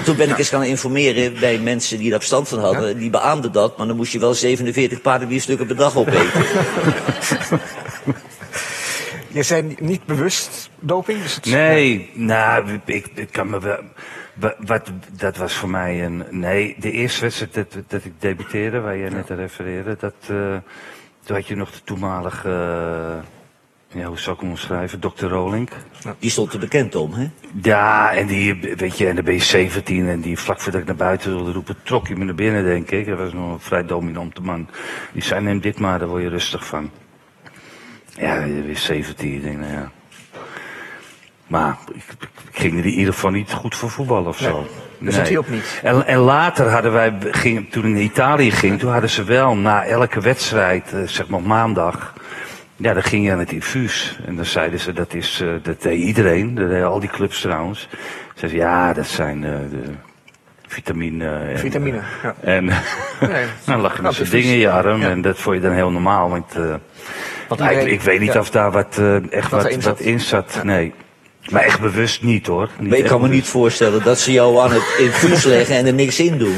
toen ben ik eens gaan informeren bij mensen die daar verstand van hadden. Die beaamden dat, maar dan moest je wel 47 paardenbiefstukken per dag opeten. Je zei ni- niet bewust doping? Dus het, Nee, nou, ik, ik kan me wel. wa- Wat, dat was voor mij een. Nee, de eerste wedstrijd dat, dat ik debuteerde, waar jij net aan refereerde, dat. eh, toen had je nog de toenmalige. eh, ja, hoe zou ik hem omschrijven? Dr. Rolink. Die stond er bekend om, hè? Ja, en die, weet je, en dan ben je 17 en die vlak voordat ik naar buiten wilde roepen, trok hij me naar binnen, denk ik. Dat was nog een vrij dominante man. Die zei, neem dit maar, daar word je rustig van. Ja, je weer 17, ik denk, nou ja. Maar ik, ik ging er in ieder geval niet goed voor voetballen of zo. dus dat hielp niet. En, en later hadden wij, ging, toen ik naar Italië ging, toen hadden ze wel na elke wedstrijd, eh, zeg maar maandag, ja, dan ging je aan het infuus. En dan zeiden ze, dat is, eh, dat deed iedereen, dat deden al die clubs trouwens. Zeiden ze, ja, dat zijn eh, de vitamine. En, Vitamine, ja. En Nee. dan lag je met Nou, zo'n infuus. ding in je arm Ja. en dat vond je dan heel normaal. Want, eh, Want nou, ik, weet niet ja. of daar wat, eh, echt Wat wat, in zat. Nee. Maar echt bewust niet hoor. Niet Maar ik kan me niet voorstellen dat ze jou aan het infuus leggen en er niks in doen.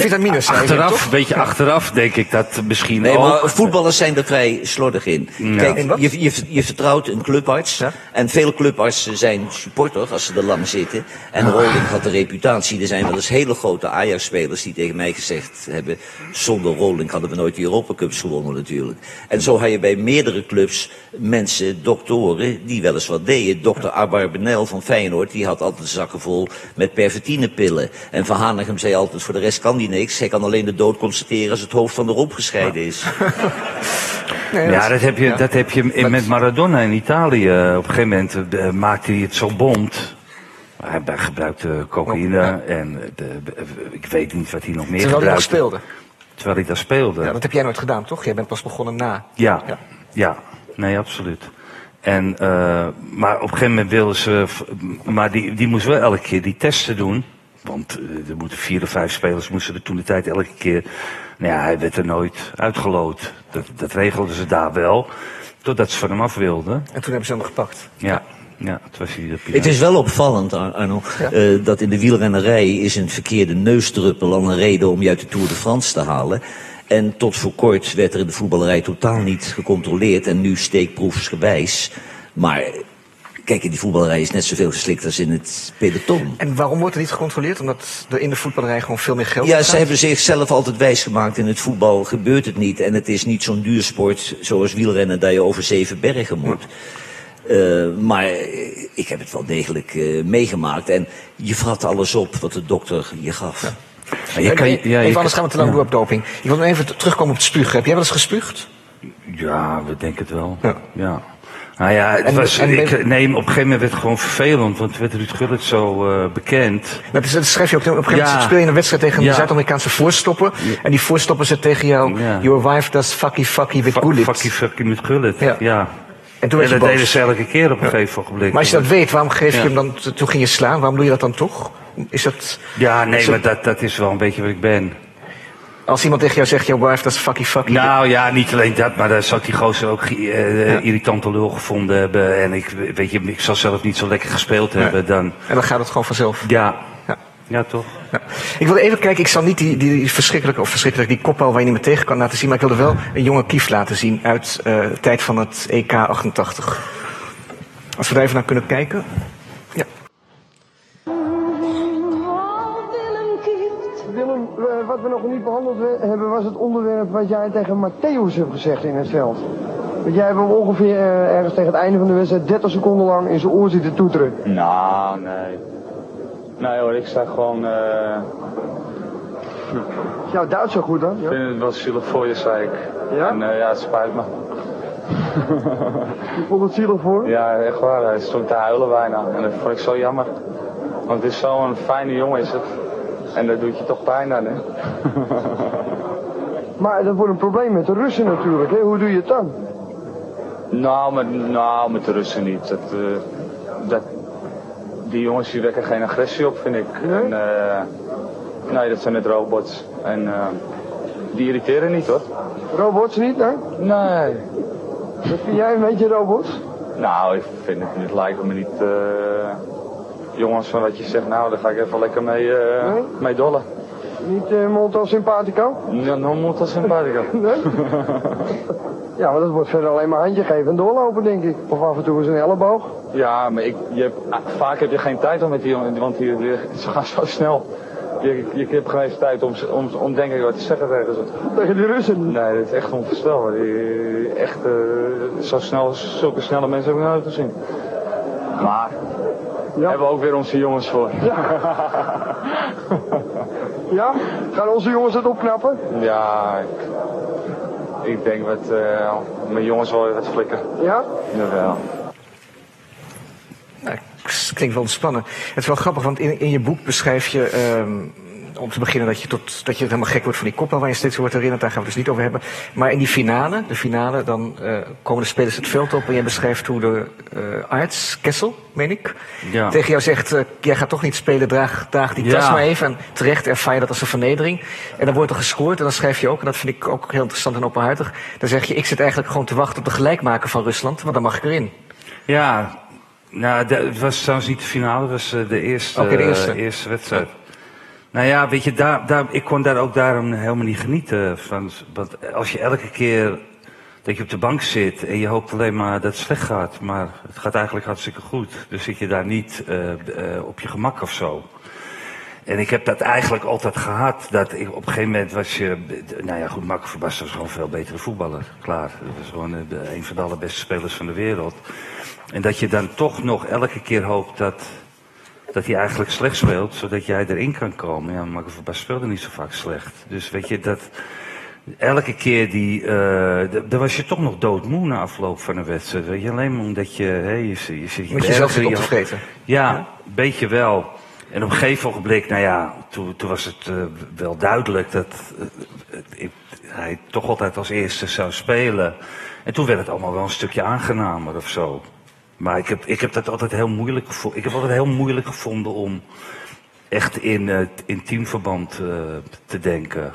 Vitamines zijn er, Achteraf, een beetje achteraf denk ik dat misschien Nee, ook. maar voetballers zijn er vrij slordig in. Ja. Kijk, je, je, je vertrouwt een clubarts. Ja. En veel clubartsen zijn supporter als ze er lang zitten. En Ah. Rolling had de reputatie. Er zijn wel eens hele grote Ajax-spelers die tegen mij gezegd hebben... zonder Rolling hadden we nooit de Europa Cups gewonnen natuurlijk. En zo had je bij meerdere clubs mensen, doktoren, die wel eens wat deden. Dokter Abar Benel van Feyenoord, die had altijd zakken vol met pervertinepillen. En Van Hanegem zei altijd, voor de rest kan die niks. Hij kan alleen de dood constateren als het hoofd van de romp gescheiden is. Nee, Ja, dat heb je, ja. dat heb je in- met Maradona in Italië. Op een gegeven moment eh, maakte hij het zo bond. Hij hij gebruikte cocaïne Ja. en eh, de, ik weet niet wat hij nog meer Terwijl hij nog gebruikte. speelde. Terwijl hij daar speelde. Ja, dat heb jij nooit gedaan, toch? Jij bent pas begonnen na. Ja, Ja. ja, nee, absoluut. En, eh, maar op een gegeven moment wilden ze, maar die, die moest wel elke keer die testen doen. Want eh, er moeten vier of vijf spelers moesten er toen de tijd elke keer. Nou ja, hij werd er nooit uitgeloot. Dat, dat regelden ze daar wel. Totdat ze van hem af wilden. En toen hebben ze hem gepakt. Ja, ja, het was hij de Het is wel opvallend, Ar- Arno, eh, dat in de wielrennerij is een verkeerde neusdruppel al een reden om je uit de Tour de France te halen. En tot voor kort werd er in de voetballerij totaal niet gecontroleerd en nu steekproefsgewijs. Maar kijk, in die voetballerij is net zoveel geslikt als in het peloton. En waarom wordt er niet gecontroleerd? Omdat er in de voetballerij gewoon veel meer geld Ja, gaat? ze hebben zichzelf altijd wijsgemaakt. In het voetbal gebeurt het niet. En het is niet zo'n duur sport zoals wielrennen dat je over zeven bergen moet. Eh, maar ik heb het wel degelijk eh, meegemaakt. En je vrat alles op wat de dokter je gaf. Maar je kan, Even ja, je anders gaan we te lang door op doping. Ik wil nog even terugkomen op het spugen. Heb jij wel eens gespuugd? Ja, we denken het wel. Ja. Nou ja, het En- was, en ik, ben- nee, op een gegeven moment werd het gewoon vervelend, want werd Ruud Gullit zo eh, bekend. Dat, is, dat schrijf je ook. Op een gegeven moment Ja. speel je een wedstrijd tegen een Ja. Zuid-Amerikaanse voorstopper. En die voorstopper zegt tegen jou... Your wife does fucky fucky with bullets. fucky fucky met Gullit. Ja. En toen werd je dat deden ze elke keer op een gegeven ogenblik. Maar als je dat weet, waarom geef je hem dan... Toen ging je slaan, waarom doe je dat dan toch? Is dat... Ja, nee, maar dat, dat is wel een beetje wat ik ben. Als iemand tegen jou zegt, your wife does fucky fucky... Nou ja, niet alleen dat, maar daar zou die gozer ook eh, irritante lul gevonden hebben. En ik, weet je, ik zal zelf niet zo lekker gespeeld hebben. Dan, En dan gaat het gewoon vanzelf. ja. Ja. ja, toch? Ja. Ik wilde even kijken, ik zal niet die, die verschrikkelijke, of verschrikkelijk, die kopbal waar je niet meer tegen kan laten zien, maar ik wilde wel een jonge kief laten zien uit eh, de tijd van het EK 88. Als we daar even naar kunnen kijken. Wat we nog niet behandeld hebben was het onderwerp wat jij tegen Matthäus hebt gezegd in het veld. Want jij hebt hem ongeveer eh, ergens tegen het einde van de wedstrijd 30 seconden lang in zijn oor zitten toeteren. Nou, nee. Nee hoor, ik sta gewoon... eh, Is jouw Duits zo goed dan? Ik vind het wel zielig voor je, zei ik. Ja? En eh, ja, het spijt me. Je vond het zielig voor? Ja, echt waar. Hij stond te huilen bijna. En dat vond ik zo jammer. Want het is zo'n fijne jongen is het. En dat doet je toch pijn aan, hè? Maar dat wordt een probleem met de Russen natuurlijk. Hè? Hoe doe je het dan? Nou, met, nou, met de Russen niet. Dat, eh, dat, die jongens die wekken geen agressie op, vind ik. Nee? En, eh, nee, dat zijn net robots. En eh, die irriteren niet, hoor. Robots niet, hè? Nee. Wat vind jij een beetje robots? Nou, ik vind het, het lijkt me niet... eh, jongens van wat je zegt, nou, daar ga ik even lekker mee, Nee? mee dollen. Niet uh, molto simpatico? Ja, dat sympathico. Nee? ja, maar dat wordt verder alleen maar handje geven en doorlopen, denk ik. Of af en toe eens een elleboog. Ja, maar ik, je hebt, ah, vaak heb je geen tijd om met die jongen, want die, die, ze gaan zo snel. Je, je hebt geen tijd om, om, om denk ik wat te zeggen tegen ze. Tegen die Russen. Nee, dat is echt onvoorstelbaar. Echt, eh, zo snel, zulke snelle mensen heb ik nooit gezien. Maar, Ja. hebben we ook weer onze jongens voor. Ja? Gaan onze jongens het opknappen? Ja, ik, ik denk wat, eh mijn jongens wel wat flikken. Ja? Jawel. Nou, klinkt wel ontspannen. Het is wel grappig, want in, in je boek beschrijf je, ehm, om te beginnen, dat je, tot, dat je helemaal gek wordt van die koppen waar je steeds wordt herinnerd. Daar gaan we het dus niet over hebben. Maar in die finale, de finale, dan eh, komen de spelers het veld op en jij beschrijft hoe de eh arts, Kessel, meen ik, Ja. tegen jou zegt, eh, jij gaat toch niet spelen, draag, draag die Ja. tas maar even. En terecht ervaar je dat als een vernedering. En dan wordt er gescoord en dan schrijf je ook, en dat vind ik ook heel interessant en openhartig, dan zeg je, ik zit eigenlijk gewoon te wachten op de gelijkmaker van Rusland, want dan mag ik erin. Ja, nou, het was trouwens niet de finale, het was de eerste, Oké, de eerste. eerste wedstrijd. Nou ja, weet je, daar, daar, ik kon daar ook daarom helemaal niet genieten van. Want als je elke keer dat je op de bank zit en je hoopt alleen maar dat het slecht gaat, maar het gaat eigenlijk hartstikke goed. Dus zit je daar niet eh, eh, op je gemak of zo. En ik heb dat eigenlijk altijd gehad. Dat ik, op een gegeven moment was je. Nou ja, goed, Marco Verbas was gewoon veel betere voetballer. Klaar. Dat was gewoon eh, een van de allerbeste spelers van de wereld. En dat je dan toch nog elke keer hoopt dat. Dat hij eigenlijk slecht speelt, zodat jij erin kan komen. Ja, Marco Verbas speelde niet zo vaak slecht. Dus weet je, dat. Elke keer die. eh, d- dan was je toch nog doodmoe na afloop van een wedstrijd. Weet je, alleen maar omdat je. Hè, je, zit- je, zit je Moet je zelf erger in op te je- vreten. ja, een beetje wel. En op een gegeven ogenblik, nou ja, toen, toen was het eh, wel duidelijk dat eh, ik, hij toch altijd als eerste zou spelen. En toen werd het allemaal wel een stukje aangenamer of zo. Maar ik heb, ik heb dat altijd heel moeilijk gevonden. Ik heb altijd heel moeilijk gevonden om echt in, in teamverband eh, te denken.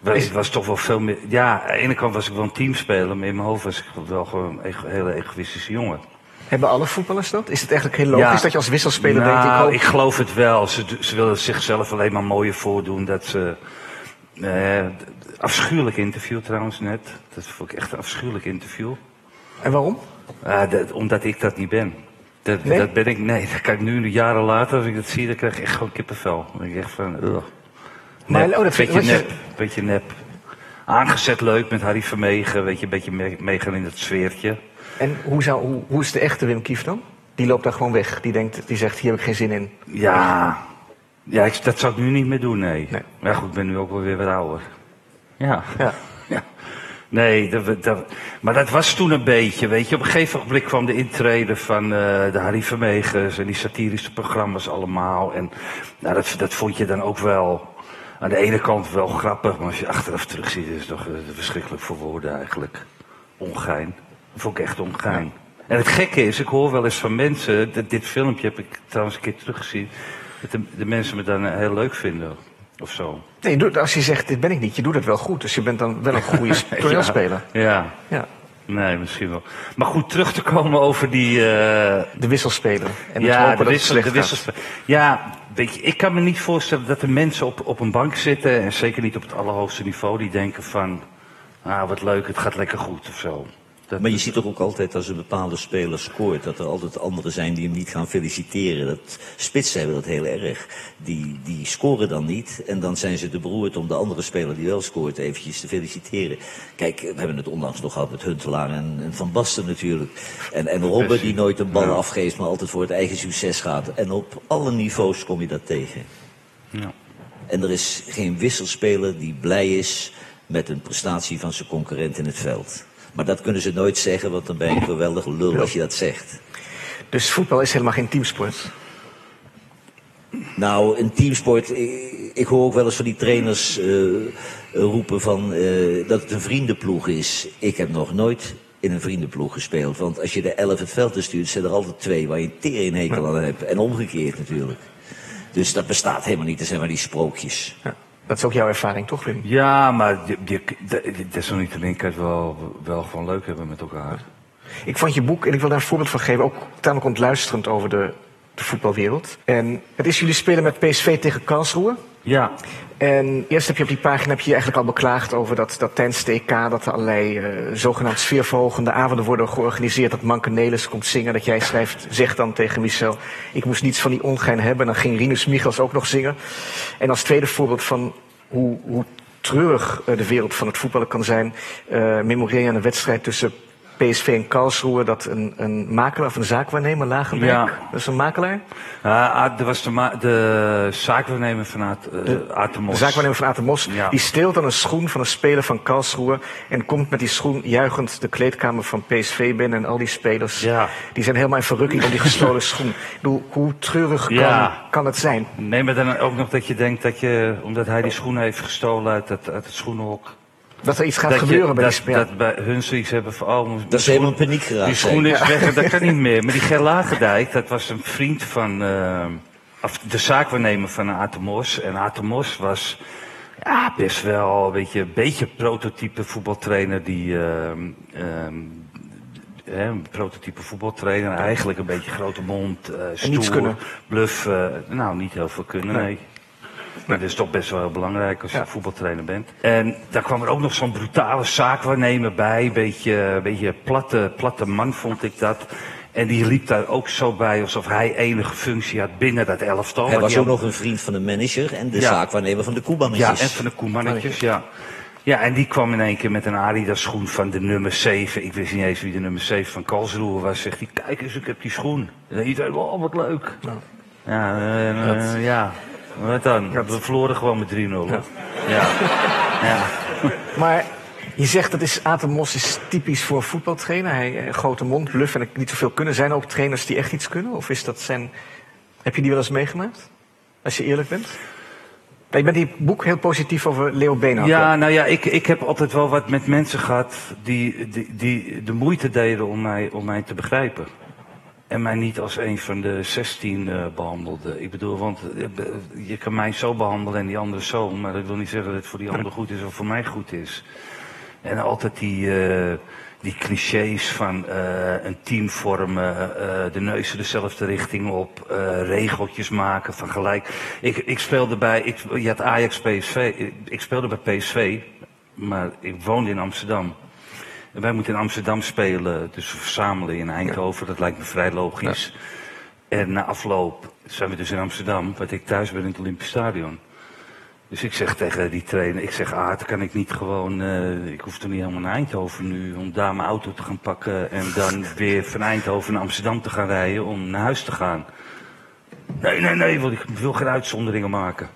Was, was toch wel veel meer. Ja, aan de ene kant was ik wel een teamspeler, maar in mijn hoofd was ik wel gewoon een hele egoïstische jongen. Hebben alle voetballers dat? Is het eigenlijk heel logisch Ja. dat je als wisselspeler nou, denkt, ik hoop... ik geloof het wel. Ze, ze willen zichzelf alleen maar mooier voordoen. Dat ze, eh, afschuwelijk interview trouwens net. Dat vond ik echt een afschuwelijk interview. En waarom? Ah, dat, omdat ik dat niet ben. Dat, Nee? dat ben ik, nee, dat kan ik nu, jaren later, als ik dat zie, dan krijg ik echt gewoon kippenvel. Dan denk ik echt van, ugh. Maar, Nep, oh, dat vind- beetje was je- nep, beetje nep. Aangezet leuk met Harry Vermegen, weet je, een beetje mee- meegaan in het sfeertje. En hoe, zou, hoe, hoe is de echte Wim Kief dan? Die loopt daar gewoon weg. Die, denkt, die zegt, hier heb ik geen zin in. Ja, ja ik, dat zou ik nu niet meer doen, nee. Nee. Ja goed, ik ben nu ook wel weer wat ouder. Ja. Ja. Nee, dat, dat, maar dat was toen een beetje, weet je. Op een gegeven moment kwam de intrede van eh, de Harry Vermegens en die satirische programma's allemaal. En nou, dat, dat vond je dan ook wel aan de ene kant wel grappig, maar als je achteraf terugziet is het toch eh, verschrikkelijk voor woorden eigenlijk. Ongein. Dat vond ik echt ongein. En het gekke is, ik hoor wel eens van mensen, dit, dit filmpje heb ik trouwens een keer teruggezien, dat de, de mensen me dan eh, heel leuk vinden of zo. Nee, doet- als je zegt, dit ben ik niet, je doet het wel goed. Dus je bent dan wel een goede sp- toneelspeler. Ja, Ja. nee, misschien wel. Maar goed, terug te komen over die... eh, De wisselspeler. En het ja, hopen de, dat het wissel, slecht de gaat. wisselspe- Ja, weet je, ik kan me niet voorstellen dat er mensen op, op een bank zitten, en zeker niet op het allerhoogste niveau, die denken van, ah, wat leuk, het gaat lekker goed of zo. Dat- Maar je ziet toch ook altijd als een bepaalde speler scoort, dat er altijd anderen zijn die hem niet gaan feliciteren. Dat, spitsen hebben dat heel erg. Die, die scoren dan niet en dan zijn ze te beroerd om de andere speler die wel scoort eventjes te feliciteren. Kijk, we hebben het onlangs nog gehad met Huntelaar en, en Van Basten natuurlijk. En, en Robben die nooit een bal afgeeft, maar altijd voor het eigen succes gaat. En op alle niveaus kom je dat tegen. Ja. En er is geen wisselspeler die blij is met een prestatie van zijn concurrent in het veld. Maar dat kunnen ze nooit zeggen, want dan ben je geweldig lul als je dat zegt. Dus voetbal is helemaal geen teamsport. Nou, een teamsport, ik, ik hoor ook wel eens van die trainers eh, roepen van, eh, dat het een vriendenploeg is. Ik heb nog nooit in een vriendenploeg gespeeld. Want als je de elf het veld in stuurt, zijn er altijd twee waar je een hekel aan hebt. En omgekeerd natuurlijk. Dus dat bestaat helemaal niet, dat zijn maar die sprookjes. Ja. Dat is ook jouw ervaring, toch, Wim? Ja, maar die, desalniettemin kan je het wel, wel gewoon leuk hebben met elkaar. Ik vond je boek, en ik wil daar een voorbeeld van geven, ook tamelijk ontluisterend over de, de voetbalwereld. En het is jullie spelen met PSV tegen Karlsruhe. Ja, En eerst heb je op die pagina heb je, je eigenlijk al beklaagd over dat, dat tijdens de EK dat er allerlei eh, zogenaamd sfeerverhogende avonden worden georganiseerd. Dat Manke Nelis komt zingen. Dat jij schrijft, zegt dan tegen Michel, ik moest niets van die ongein hebben. En dan ging Rinus Michels ook nog zingen. En als tweede voorbeeld van hoe, hoe treurig eh, de wereld van het voetballen kan zijn, eh memoreer aan een wedstrijd tussen PSV en Karlsruhe dat een, een makelaar of een zaakwaarnemer, Lagenberg, Ja. dat is een makelaar, Ah, er was de, ma- de zaakwaarnemer van eh, Atemos. de zaakwaarnemer van Atemos, Ja. die steelt dan een schoen van een speler van Karlsruhe en komt met die schoen juichend de kleedkamer van PSV binnen en al die spelers, Ja. die zijn helemaal in verrukking om die gestolen schoen. Ik bedoel, hoe treurig kan, kan het zijn? Nee, maar dan ook nog dat je denkt dat je, omdat hij die schoenen heeft gestolen uit het, uit het schoenenhok. Dat er iets gaat dat gebeuren je, bij dat, die spelers. dat bij hun zoiets hebben van, oh, Dat is helemaal in paniek geraakt. Die zijn. schoen is weg en dat kan niet meer. Maar die Ger Lagendijk, dat was een vriend van, eh, of de zaakwaarnemer van Atemos. En Atemos was ja, best wel een beetje, een beetje prototype voetbaltrainer die... ehm, ehm, hè, een prototype voetbaltrainer, eigenlijk een beetje grote mond, eh stoer, bluff, eh, nou niet heel veel kunnen, Nee. nee. Maar dat is toch best wel heel belangrijk als je Ja. voetbaltrainer bent. En daar kwam er ook nog zo'n brutale zaakwaarnemer bij. Een beetje, beetje platte, platte man vond ik dat. En die liep daar ook zo bij alsof hij enige functie had binnen dat elftal. Hij was ook had- nog een vriend van de manager en de Ja. zaakwaarnemer van de Ja, koebannetjes. en van de koemannetjes, ja. Ja, en die kwam in één keer met een Adidas schoen van de nummer 7. Ik wist niet eens wie de nummer 7 van Karlsruhe was. Zegt hij, kijk eens, ik heb die schoen. En iedereen, oh, wat leuk. Ja, eh, eh, ja. Wat dan? We verloren gewoon met 3-0. hoor. Ja. ja. Maar je zegt dat is, Atemos is typisch voor een voetbaltrainer. Hij eh, grote mond, bluff en niet zoveel kunnen. Zijn er ook trainers die echt iets kunnen? Of is dat zijn... Heb je die wel eens meegemaakt? Als je eerlijk bent? Bent in je boek heel positief over Leo Beenhakker. Ja, nou ja, ik, ik heb altijd wel wat met mensen gehad die, die, die de moeite deden om mij, om mij te begrijpen. En mij niet als een van de 16 eh behandelde. Ik bedoel, want eh, je kan mij zo behandelen en die andere zo. Maar dat wil niet zeggen dat het voor die ander goed is of voor mij goed is. En altijd die, eh, die clichés van een team vormen, de neuzen dezelfde richting op, regeltjes maken van gelijk. Ik, ik speelde bij, ik, je had Ajax PSV, ik speelde bij PSV, maar ik woonde in Amsterdam. Wij moeten in Amsterdam spelen, dus we verzamelen in Eindhoven, dat lijkt me vrij logisch. En na afloop zijn we dus in Amsterdam, wat ik thuis ben in het Olympisch Stadion. Dus ik zeg tegen die trainer, ik zeg, ah, dan kan ik niet gewoon, eh, ik hoef toch niet helemaal naar Eindhoven nu om daar mijn auto te gaan pakken en dan weer van Eindhoven naar Amsterdam te gaan rijden om naar huis te gaan. Nee, nee, nee, want ik wil geen uitzonderingen maken.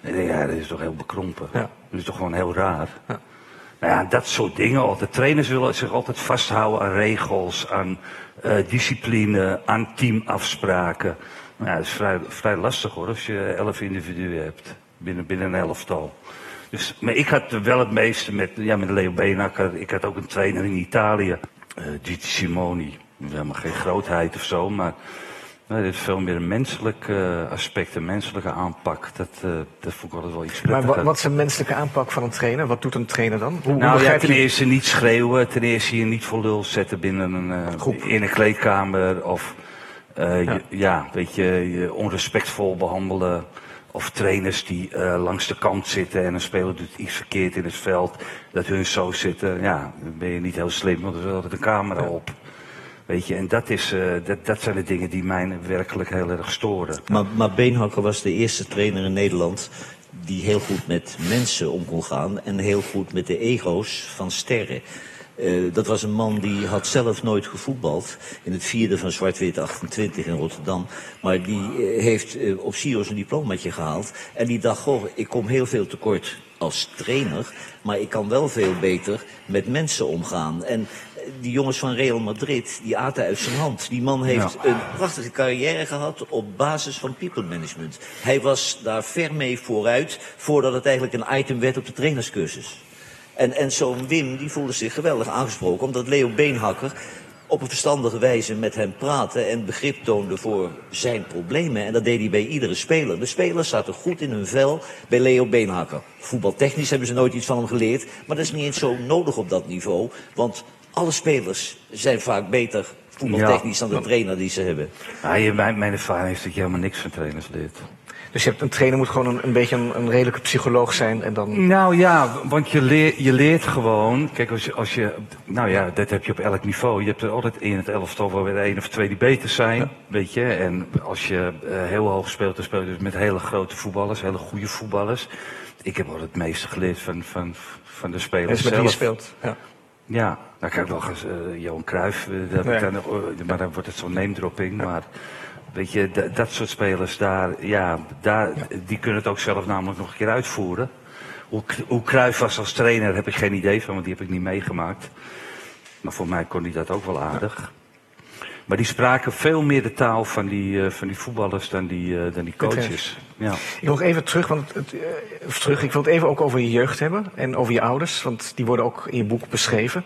En ik denk, ja, dat is toch heel bekrompen. Ja. Dat is toch gewoon heel raar. Nou ja, dat soort dingen. Altijd. Trainers willen zich altijd vasthouden aan regels, aan eh, discipline, aan teamafspraken. Nou ja, dat is vrij, vrij lastig hoor, als je elf individuen hebt binnen, binnen een elftal. Dus, maar ik had wel het meeste met, ja, met Leo Beenhakker. Ik had ook een trainer in Italië, eh Gigi Simoni. Helemaal geen grootheid of zo, maar nee, dit is veel meer een menselijk eh, aspect, een menselijke aanpak. Dat, eh, dat vond ik altijd wel iets Maar prettiger. wat is een menselijke aanpak van een trainer? Wat doet een trainer dan? Hoe, hoe Nou ja, je ten eerste niet schreeuwen, ten eerste je niet voor lul zetten binnen een, eh, Groep. in een kleedkamer of eh, Ja. Je, ja, weet je, je onrespectvol behandelen of trainers die langs de kant zitten en een speler doet iets verkeerd in het veld. Dat hun zo zitten. Ja, dan ben je niet heel slim, want er is altijd een camera op. En dat, is, eh, dat, dat zijn de dingen die mij werkelijk heel erg storen. Maar, maar Beenhakker was de eerste trainer in Nederland die heel goed met mensen om kon gaan en heel goed met de ego's van sterren. Uh, dat was een man die had zelf nooit gevoetbald in het vierde van Zwart-Wit 28 in Rotterdam. Maar die uh, heeft op Sirius een diplomaatje gehaald. En die dacht, goh, ik kom heel veel tekort als trainer. Maar ik kan wel veel beter met mensen omgaan. En die jongens van Real Madrid, die aten uit zijn hand. Die man heeft ja. een prachtige carrière gehad op basis van people management. Hij was daar ver mee vooruit, voordat het eigenlijk een item werd op de trainerscursus. En, en zo'n Wim, die voelde zich geweldig aangesproken, omdat Leo Beenhakker op een verstandige wijze met hem praatte en begrip toonde voor zijn problemen. En dat deed hij bij iedere speler. De spelers zaten goed in hun vel bij Leo Beenhakker. Voetbaltechnisch hebben ze nooit iets van hem geleerd, maar dat is niet eens zo nodig op dat niveau, want alle spelers zijn vaak beter voetbaltechnisch ja. dan de trainer die ze hebben. Ja, je, mijn, mijn ervaring is dat je helemaal niks van trainers leert. Dus je hebt, een trainer moet gewoon een, een beetje een, een, redelijke psycholoog zijn en dan... Nou ja, want je, leer, je leert gewoon... Kijk, als je, als je... Nou ja, dat heb je op elk niveau. Je hebt er altijd in het elftal wel weer één of twee die beter zijn. Ja. Weet je, en als je uh, heel hoog speelt, dan speel je dus met hele grote voetballers, hele goede voetballers. Ik heb altijd het meeste geleerd van, van, van de spelers zelf. met wie je speelt, ja. Ja, dan kan ik nog eens uh, Johan Cruijff, uh, dat nee. uh, maar dan wordt het zo'n name dropping. Maar weet je, dat soort spelers daar, ja, daar, die kunnen het ook zelf namelijk nog een keer uitvoeren. Hoe, hoe Cruijff was als trainer heb ik geen idee van, want die heb ik niet meegemaakt. Maar voor mij kon hij dat ook wel aardig. Maar die spraken veel meer de taal van die, uh, van die voetballers dan die, uh, dan die coaches. Ja. Ik wil even terug, want het, uh, terug, ik wil het even ook over je jeugd hebben en over je ouders, want die worden ook in je boek beschreven.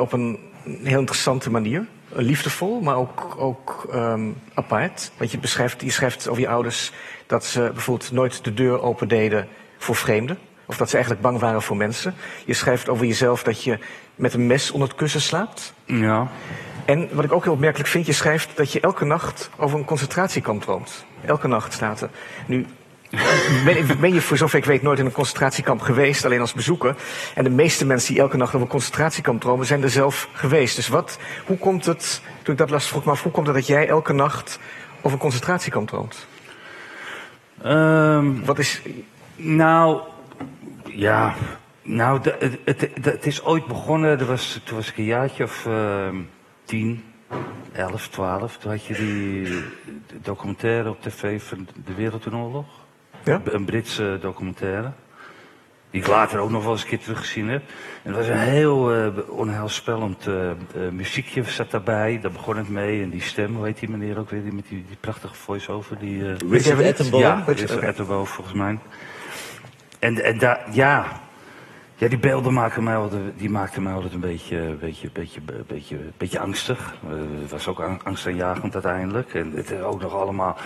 Op een heel interessante manier. Liefdevol, maar ook, ook um, apart. Want je, beschrijft, je schrijft over je ouders dat ze bijvoorbeeld nooit de deur open deden voor vreemden. Of dat ze eigenlijk bang waren voor mensen. Je schrijft over jezelf dat je met een mes onder het kussen slaapt. Ja. En wat ik ook heel opmerkelijk vind, je schrijft dat je elke nacht over een concentratiekamp droomt. Elke nacht staat er. Nu ben, ben, je voor zover ik weet nooit in een concentratiekamp geweest, alleen als bezoeker. En de meeste mensen die elke nacht over een concentratiekamp dromen, zijn er zelf geweest. Dus wat, hoe komt het, toen ik dat las, vroeg me af, hoe komt het dat jij elke nacht over een concentratiekamp droomt? Um, wat is... Nou, ja, nou, het, het, het, is ooit begonnen, was, toen was ik een jaartje of uh, tien, elf, twaalf. Toen had je die documentaire op tv van de Wereldoorlog. Ja? Een Britse documentaire. Die ik later ook nog wel eens een keer teruggezien heb. En het was een heel uh, onheilspellend uh, uh, muziekje zat daarbij. Daar begon het mee. En die stem, hoe heet die meneer ook weer? Die, met die, die prachtige voice-over. Die, uh, Richard Attenborough? Ja, Richard Attenborough volgens mij. En, en daar, ja... Ja, die beelden maken mij altijd, die maakten mij altijd een beetje, beetje, beetje, beetje, beetje angstig. Het was ook angstaanjagend uiteindelijk. En het ook nog allemaal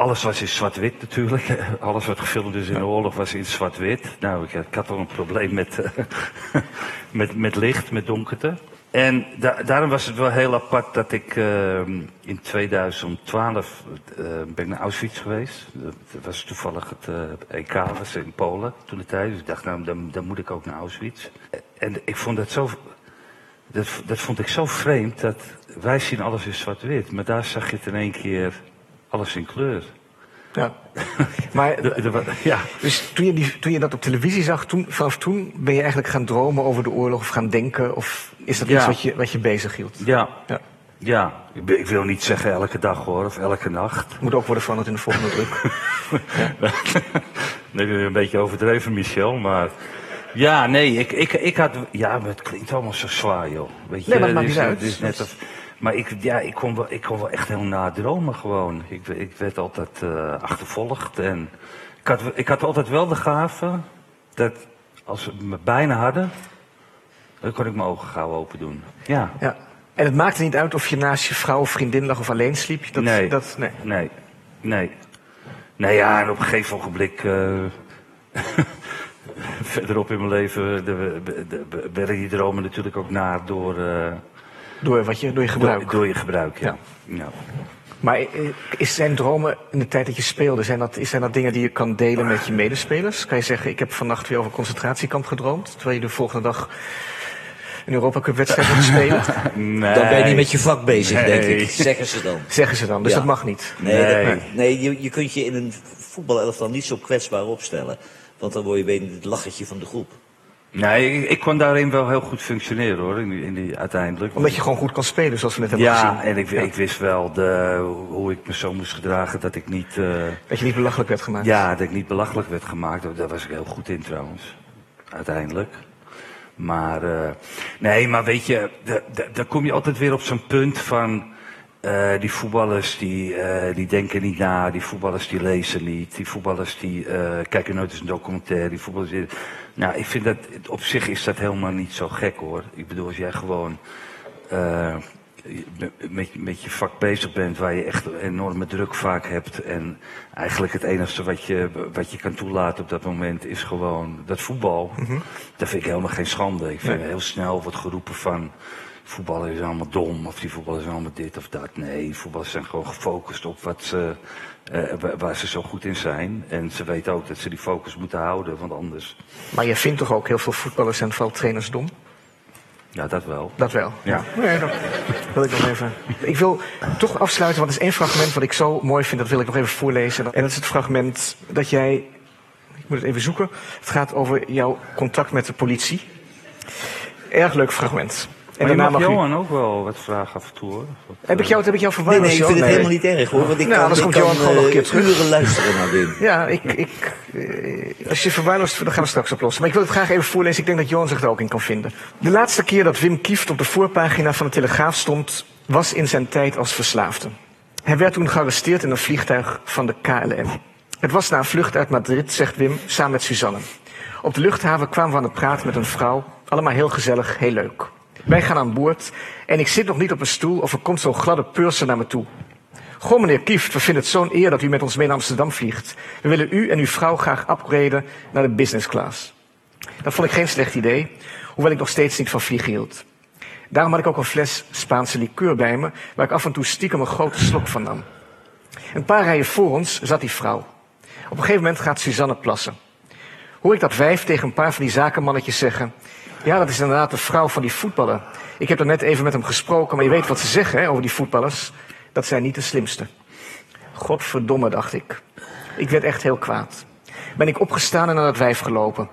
alles was in zwart-wit natuurlijk. Alles wat gefilmd is in de oorlog was in zwart-wit. Nou, ik, ik, had al een probleem met, uh, met, met licht, met donkerte. En da daarom was het wel heel apart dat ik uh, in 2012 uh, ben naar Auschwitz geweest. Dat was toevallig het EK was in Polen toen de tijd. Dus ik dacht, nou, dan, dan moet ik ook naar Auschwitz. En ik vond dat zo... Dat, dat vond ik zo vreemd dat wij zien alles in zwart-wit. Maar daar zag je het in één keer alles in kleur. Ja. Maar, de, de, ja. Dus toen je, die, toen je dat op televisie zag, toen, vanaf toen ben je eigenlijk gaan dromen over de oorlog of gaan denken? Of is dat ja. iets wat je, wat je bezig hield? Ja. ja. Ja, ik, ik, wil niet zeggen elke dag hoor, of elke nacht. Moet ook worden veranderd in de volgende druk. ja. nee, een beetje overdreven, Michel, maar... Ja, nee, ik, ik, ik had... Ja, maar het klinkt allemaal zo zwaar, joh. Weet je, nee, maar het maakt niet uit. Dus net of, maar ik, ja, ik, kon wel, ik kon wel echt heel nadromen gewoon. Ik, ik werd altijd uh, achtervolgd. En ik had, ik had altijd wel de gave dat als ze me bijna hadden, dan kon ik mijn ogen gauw open doen. Ja. ja. En het maakte niet uit of je naast je vrouw of vriendin lag of alleen sliep? Dat, nee. Dat, nee. nee. Nee. Nee, ja, en op een gegeven ogenblik. Uh, verderop in mijn leven werden die dromen natuurlijk ook naar door. Uh, Door wat je, door je gebruik. Door, door je gebruik, ja. ja. Maar eh, is zijn dromen in de tijd dat je speelde, zijn dat, zijn dat dingen die je kan delen met je medespelers? Kan je zeggen, ik heb vannacht weer over een concentratiekamp gedroomd, terwijl je de volgende dag een Europa Cup wedstrijd moet spelen? Nee. Dan ben je niet met je vak bezig, denk ik. Zeggen ze dan. Zeggen ze dan, dus Ja. dat mag niet. Nee, Nee. dat- nee je, je kunt je in een voetbalelftal niet zo kwetsbaar opstellen. Want dan word je weer het lachertje van de groep. Nee, ik, ik kon daarin wel heel goed functioneren hoor, in die, in die, uiteindelijk. Omdat je gewoon goed kan spelen, zoals we net hebben ja, gezien. en ik, ik wist wel de, hoe ik me zo moest gedragen dat ik niet... eh, Dat je niet belachelijk werd gemaakt. Ja, dat ik niet belachelijk werd gemaakt. Daar was ik heel goed in trouwens. Uiteindelijk. Maar, eh, nee, maar weet je, da- da- daar kom je altijd weer op zo'n punt van. eh, die voetballers die, die denken niet na, die voetballers die lezen niet, die voetballers die kijken nooit eens een documentaire, die voetballers die... Nou, ik vind dat, op zich is dat helemaal niet zo gek hoor. Ik bedoel, als jij gewoon eh, met, met je vak bezig bent, waar je echt enorme druk vaak hebt. En eigenlijk het enige wat je, wat je kan toelaten op dat moment is gewoon dat voetbal. Dat vind ik helemaal geen schande. Ik vind heel snel wordt geroepen van voetballen is allemaal dom of die voetballers zijn allemaal dit of dat. Nee, voetballers zijn gewoon gefocust op wat ze, wa- waar ze zo goed in zijn. En ze weten ook dat ze die focus moeten houden, want anders, Maar je vindt toch ook heel veel voetballers en vooral trainers dom? ja dat wel. Dat wel. Ja. Nee, dat wil ik nog even. Ik wil toch afsluiten, want er is één fragment wat ik zo mooi vind, dat wil ik nog even voorlezen. En dat is het fragment dat jij. Ik moet het even zoeken. Het gaat over jouw contact met de politie. Erg leuk fragment. En Maar je daarna mag mag u. Johan ook wel wat vragen af en toe hoor. Wat, Heb ik jou, heb ik jou Nee, verwarrd? nee, ik vind het Nee. helemaal niet erg hoor. Want ik Nou, kan, anders ik komt kan Johan gewoon nog een keer eh, terug. uren luisteren naar Wim. Ja, ik, ik, eh, als je verwaarloost, dan gaan we straks oplossen. Maar ik wil het graag even voorlezen. Ik denk dat Johan zich er ook in kan vinden. De laatste keer dat Wim Kieft op de voorpagina van de Telegraaf stond, was in zijn tijd als verslaafde. Hij werd toen gearresteerd in een vliegtuig van de KLM. Het was na een vlucht uit Madrid, zegt Wim, samen met Suzanne. Op de luchthaven kwamen we aan het praten met een vrouw. Allemaal heel gezellig, heel leuk. Wij gaan aan boord en ik zit nog niet op een stoel of er komt zo'n gladde purser naar me toe. Goh, meneer Kieft, we vinden het zo'n eer dat u met ons mee naar Amsterdam vliegt. We willen u en uw vrouw graag upgraden naar de business class. Dat vond ik geen slecht idee, hoewel ik nog steeds niet van vliegen hield. Daarom had ik ook een fles Spaanse liqueur bij me, waar ik af en toe stiekem een grote slok van nam. Een paar rijen voor ons zat die vrouw. Op een gegeven moment gaat Suzanne plassen. Hoor ik dat wijf tegen een paar van die zakenmannetjes zeggen... Ja, dat is inderdaad de vrouw van die voetballer. Ik heb er net even met hem gesproken, maar je weet wat ze zeggen hè, over die voetballers. Dat zijn niet de slimste. Godverdomme, dacht ik. Ik werd echt heel kwaad. Ben ik opgestaan en naar dat wijf gelopen.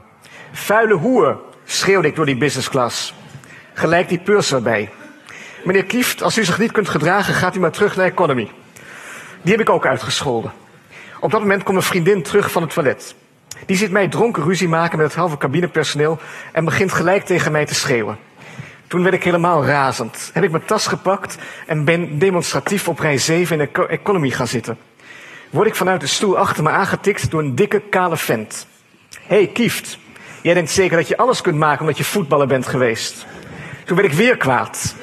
Vuile hoer, schreeuwde ik door die business class. Gelijk die purser bij. Meneer Kieft, als u zich niet kunt gedragen, gaat u maar terug naar economy. Die heb ik ook uitgescholden. Op dat moment komt een vriendin terug van het toilet. Die ziet mij dronken ruzie maken met het halve cabinepersoneel en begint gelijk tegen mij te schreeuwen. Toen werd ik helemaal razend. Heb ik mijn tas gepakt en ben demonstratief op rij 7 in de eco- economy gaan zitten. Word ik vanuit de stoel achter me aangetikt door een dikke, kale vent. Hé, hey, Kieft. Jij denkt zeker dat je alles kunt maken omdat je voetballer bent geweest. Toen werd ik weer kwaad.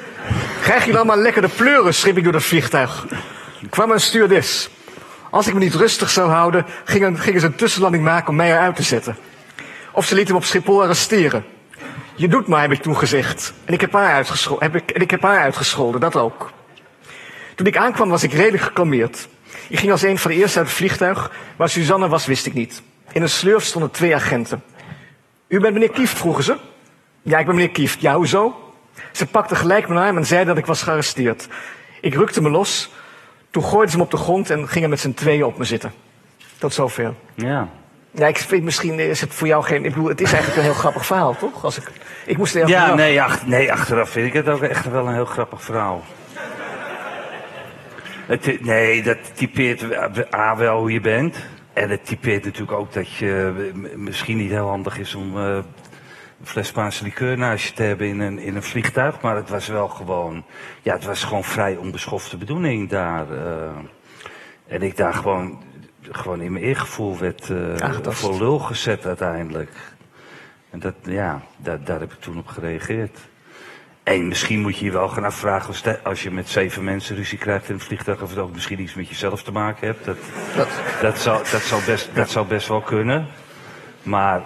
Krijg je allemaal lekker de pleuren, schreef ik door het vliegtuig. Kwam een stewardess. Als ik me niet rustig zou houden, gingen, gingen ze een tussenlanding maken om mij eruit te zetten. Of ze lieten hem op Schiphol arresteren. Je doet maar, heb ik toen gezegd. En ik heb haar, uitgescho- heb ik, en ik heb haar uitgescholden, dat ook. Toen ik aankwam was ik redelijk gekalmeerd. Ik ging als een van de eerste uit het vliegtuig. Waar Suzanne was, wist ik niet. In een slurf stonden twee agenten. U bent meneer Kieft, vroegen ze. Ja, ik ben meneer Kieft. Ja, hoezo? Ze pakte gelijk mijn arm en zei dat ik was gearresteerd. Ik rukte me los. Toen gooiden ze me op de grond en gingen met z'n tweeën op me zitten. Tot zover. Ja. Ja, ik vind misschien is het voor jou geen. Ik bedoel, het is eigenlijk een heel grappig verhaal, toch? Als ik, ik moest er Ja, nee, ach, nee, achteraf vind ik het ook echt wel een heel grappig verhaal. Het, nee, dat typeert A wel hoe je bent. En het typeert natuurlijk ook dat je m- misschien niet heel handig is om eh, fles Spaanse liqueur naast je te hebben in een, in een vliegtuig. Maar het was wel gewoon, ja, het was gewoon vrij onbeschofte bedoeling daar. eh. en ik daar gewoon, gewoon in mijn eergevoel werd eh, voor lul gezet uiteindelijk. En dat, ja, daar, daar heb ik toen op gereageerd. En misschien moet je je wel gaan afvragen als, de- als je met zeven mensen ruzie krijgt in een vliegtuig, of het ook misschien iets met jezelf te maken hebt. Dat, dat, zou, dat, zou best, dat zou best wel kunnen. Maar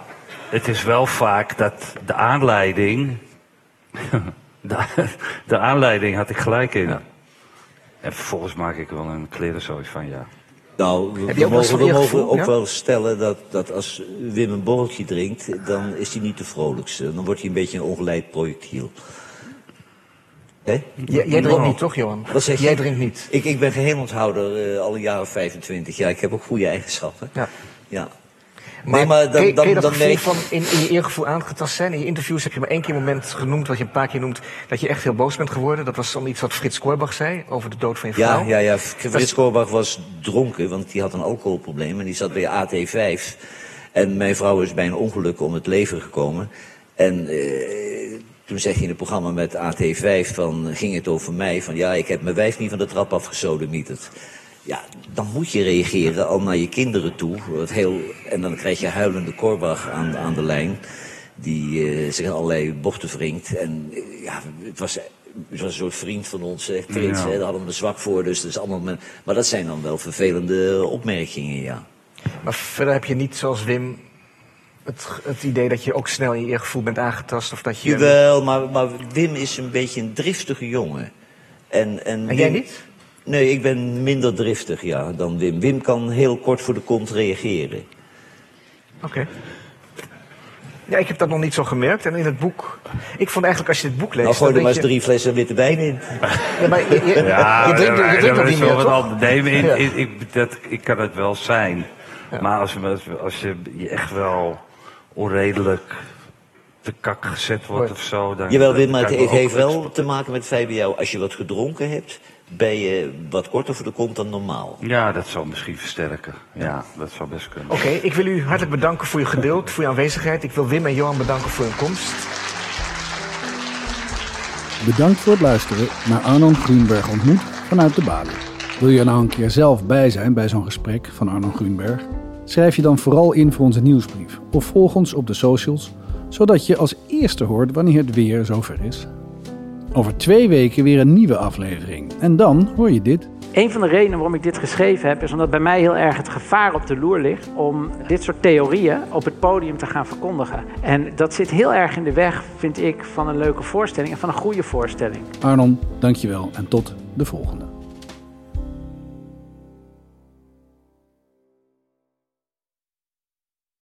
het is wel vaak dat de aanleiding de, de aanleiding had ik gelijk in. En vervolgens maak ik wel een klerenzooi van, ja. Nou, we, mogen, van we je mogen gevoel, ook ja? wel stellen dat, dat als Wim een borreltje drinkt, dan is hij niet de vrolijkste. Dan wordt hij een beetje een ongeleid projectiel. Hè? Jij, drinkt niet, toch, Johan? Wat zeg je? Jij drinkt niet. Ik, ik ben geheimonthouder eh, al een jaar of 25 jaar. Ik heb ook goede eigenschappen. Ja. Ja. Maar, nee, maar dan, dan, dan van in, in je eergevoel aangetast zijn? In je interviews heb je maar één keer een moment genoemd, wat je een paar keer noemt, dat je echt heel boos bent geworden. Dat was om iets wat Frits Korbach zei over de dood van je Ja, vrouw. ja, ja. Frits Korbach was dronken, want die had een alcoholprobleem. En die zat bij AT5. En mijn vrouw is bij een ongeluk om het leven gekomen. En eh, toen zeg je in het programma met AT5 van, ging het over mij. Van ja, ik heb mijn wijf niet van de trap afgesodemieterd. Ja, dan moet je reageren al naar je kinderen toe. Wat heel, en dan krijg je huilende Korbach aan, aan de lijn. Die eh, zich in allerlei bochten wringt. En eh, ja, het was, het was een soort vriend van ons, hè, Frits. Ja. Hè, daar hadden we een zwak voor. Dus dat is allemaal men- maar dat zijn dan wel vervelende opmerkingen, ja. Maar verder heb je niet zoals Wim het, het idee dat je ook snel in je eergevoel bent aangetast. Of dat je... Jawel, maar, maar Wim is een beetje een driftige jongen. En, en, En jij niet? Nee, ik ben minder driftig ja, dan Wim. Wim kan heel kort voor de kont reageren. Oké. Ja, ik heb dat nog niet zo gemerkt. En in het boek... Ik vond eigenlijk als je dit boek leest... Nou, gooi er maar eens drie flessen witte wijn in. Ja, maar je, je, je drinkt, je drinkt nog dat niet meer, toch? Nee, maar ik, Ja. dat, ik kan het wel zijn. Maar als, als, als je je echt wel onredelijk te kak gezet wordt of zo... Dan, Jawel, Wim, maar het, het heeft wel te maken met het feit bij jou. Als je wat gedronken hebt, ben je wat korter voor de kont dan normaal. Ja, dat zal misschien versterken. Ja, dat zou best kunnen. Oké, ik wil u hartelijk bedanken voor je geduld, voor je aanwezigheid. Ik wil Wim en Johan bedanken voor hun komst. Bedankt voor het luisteren naar Arnon Grunberg ontmoet vanuit de Bali. Wil je er nou een keer zelf bij zijn bij zo'n gesprek van Arnon Grunberg? Schrijf je dan vooral in voor onze nieuwsbrief of volg ons op de socials, zodat je als eerste hoort wanneer het weer zover is. Over twee weken weer een nieuwe aflevering en dan hoor je dit. Een van de redenen waarom ik dit geschreven heb, is omdat bij mij heel erg het gevaar op de loer ligt om dit soort theorieën op het podium te gaan verkondigen. En dat zit heel erg in de weg, vind ik, van een leuke voorstelling en van een goede voorstelling. Arnon, dankjewel en tot de volgende.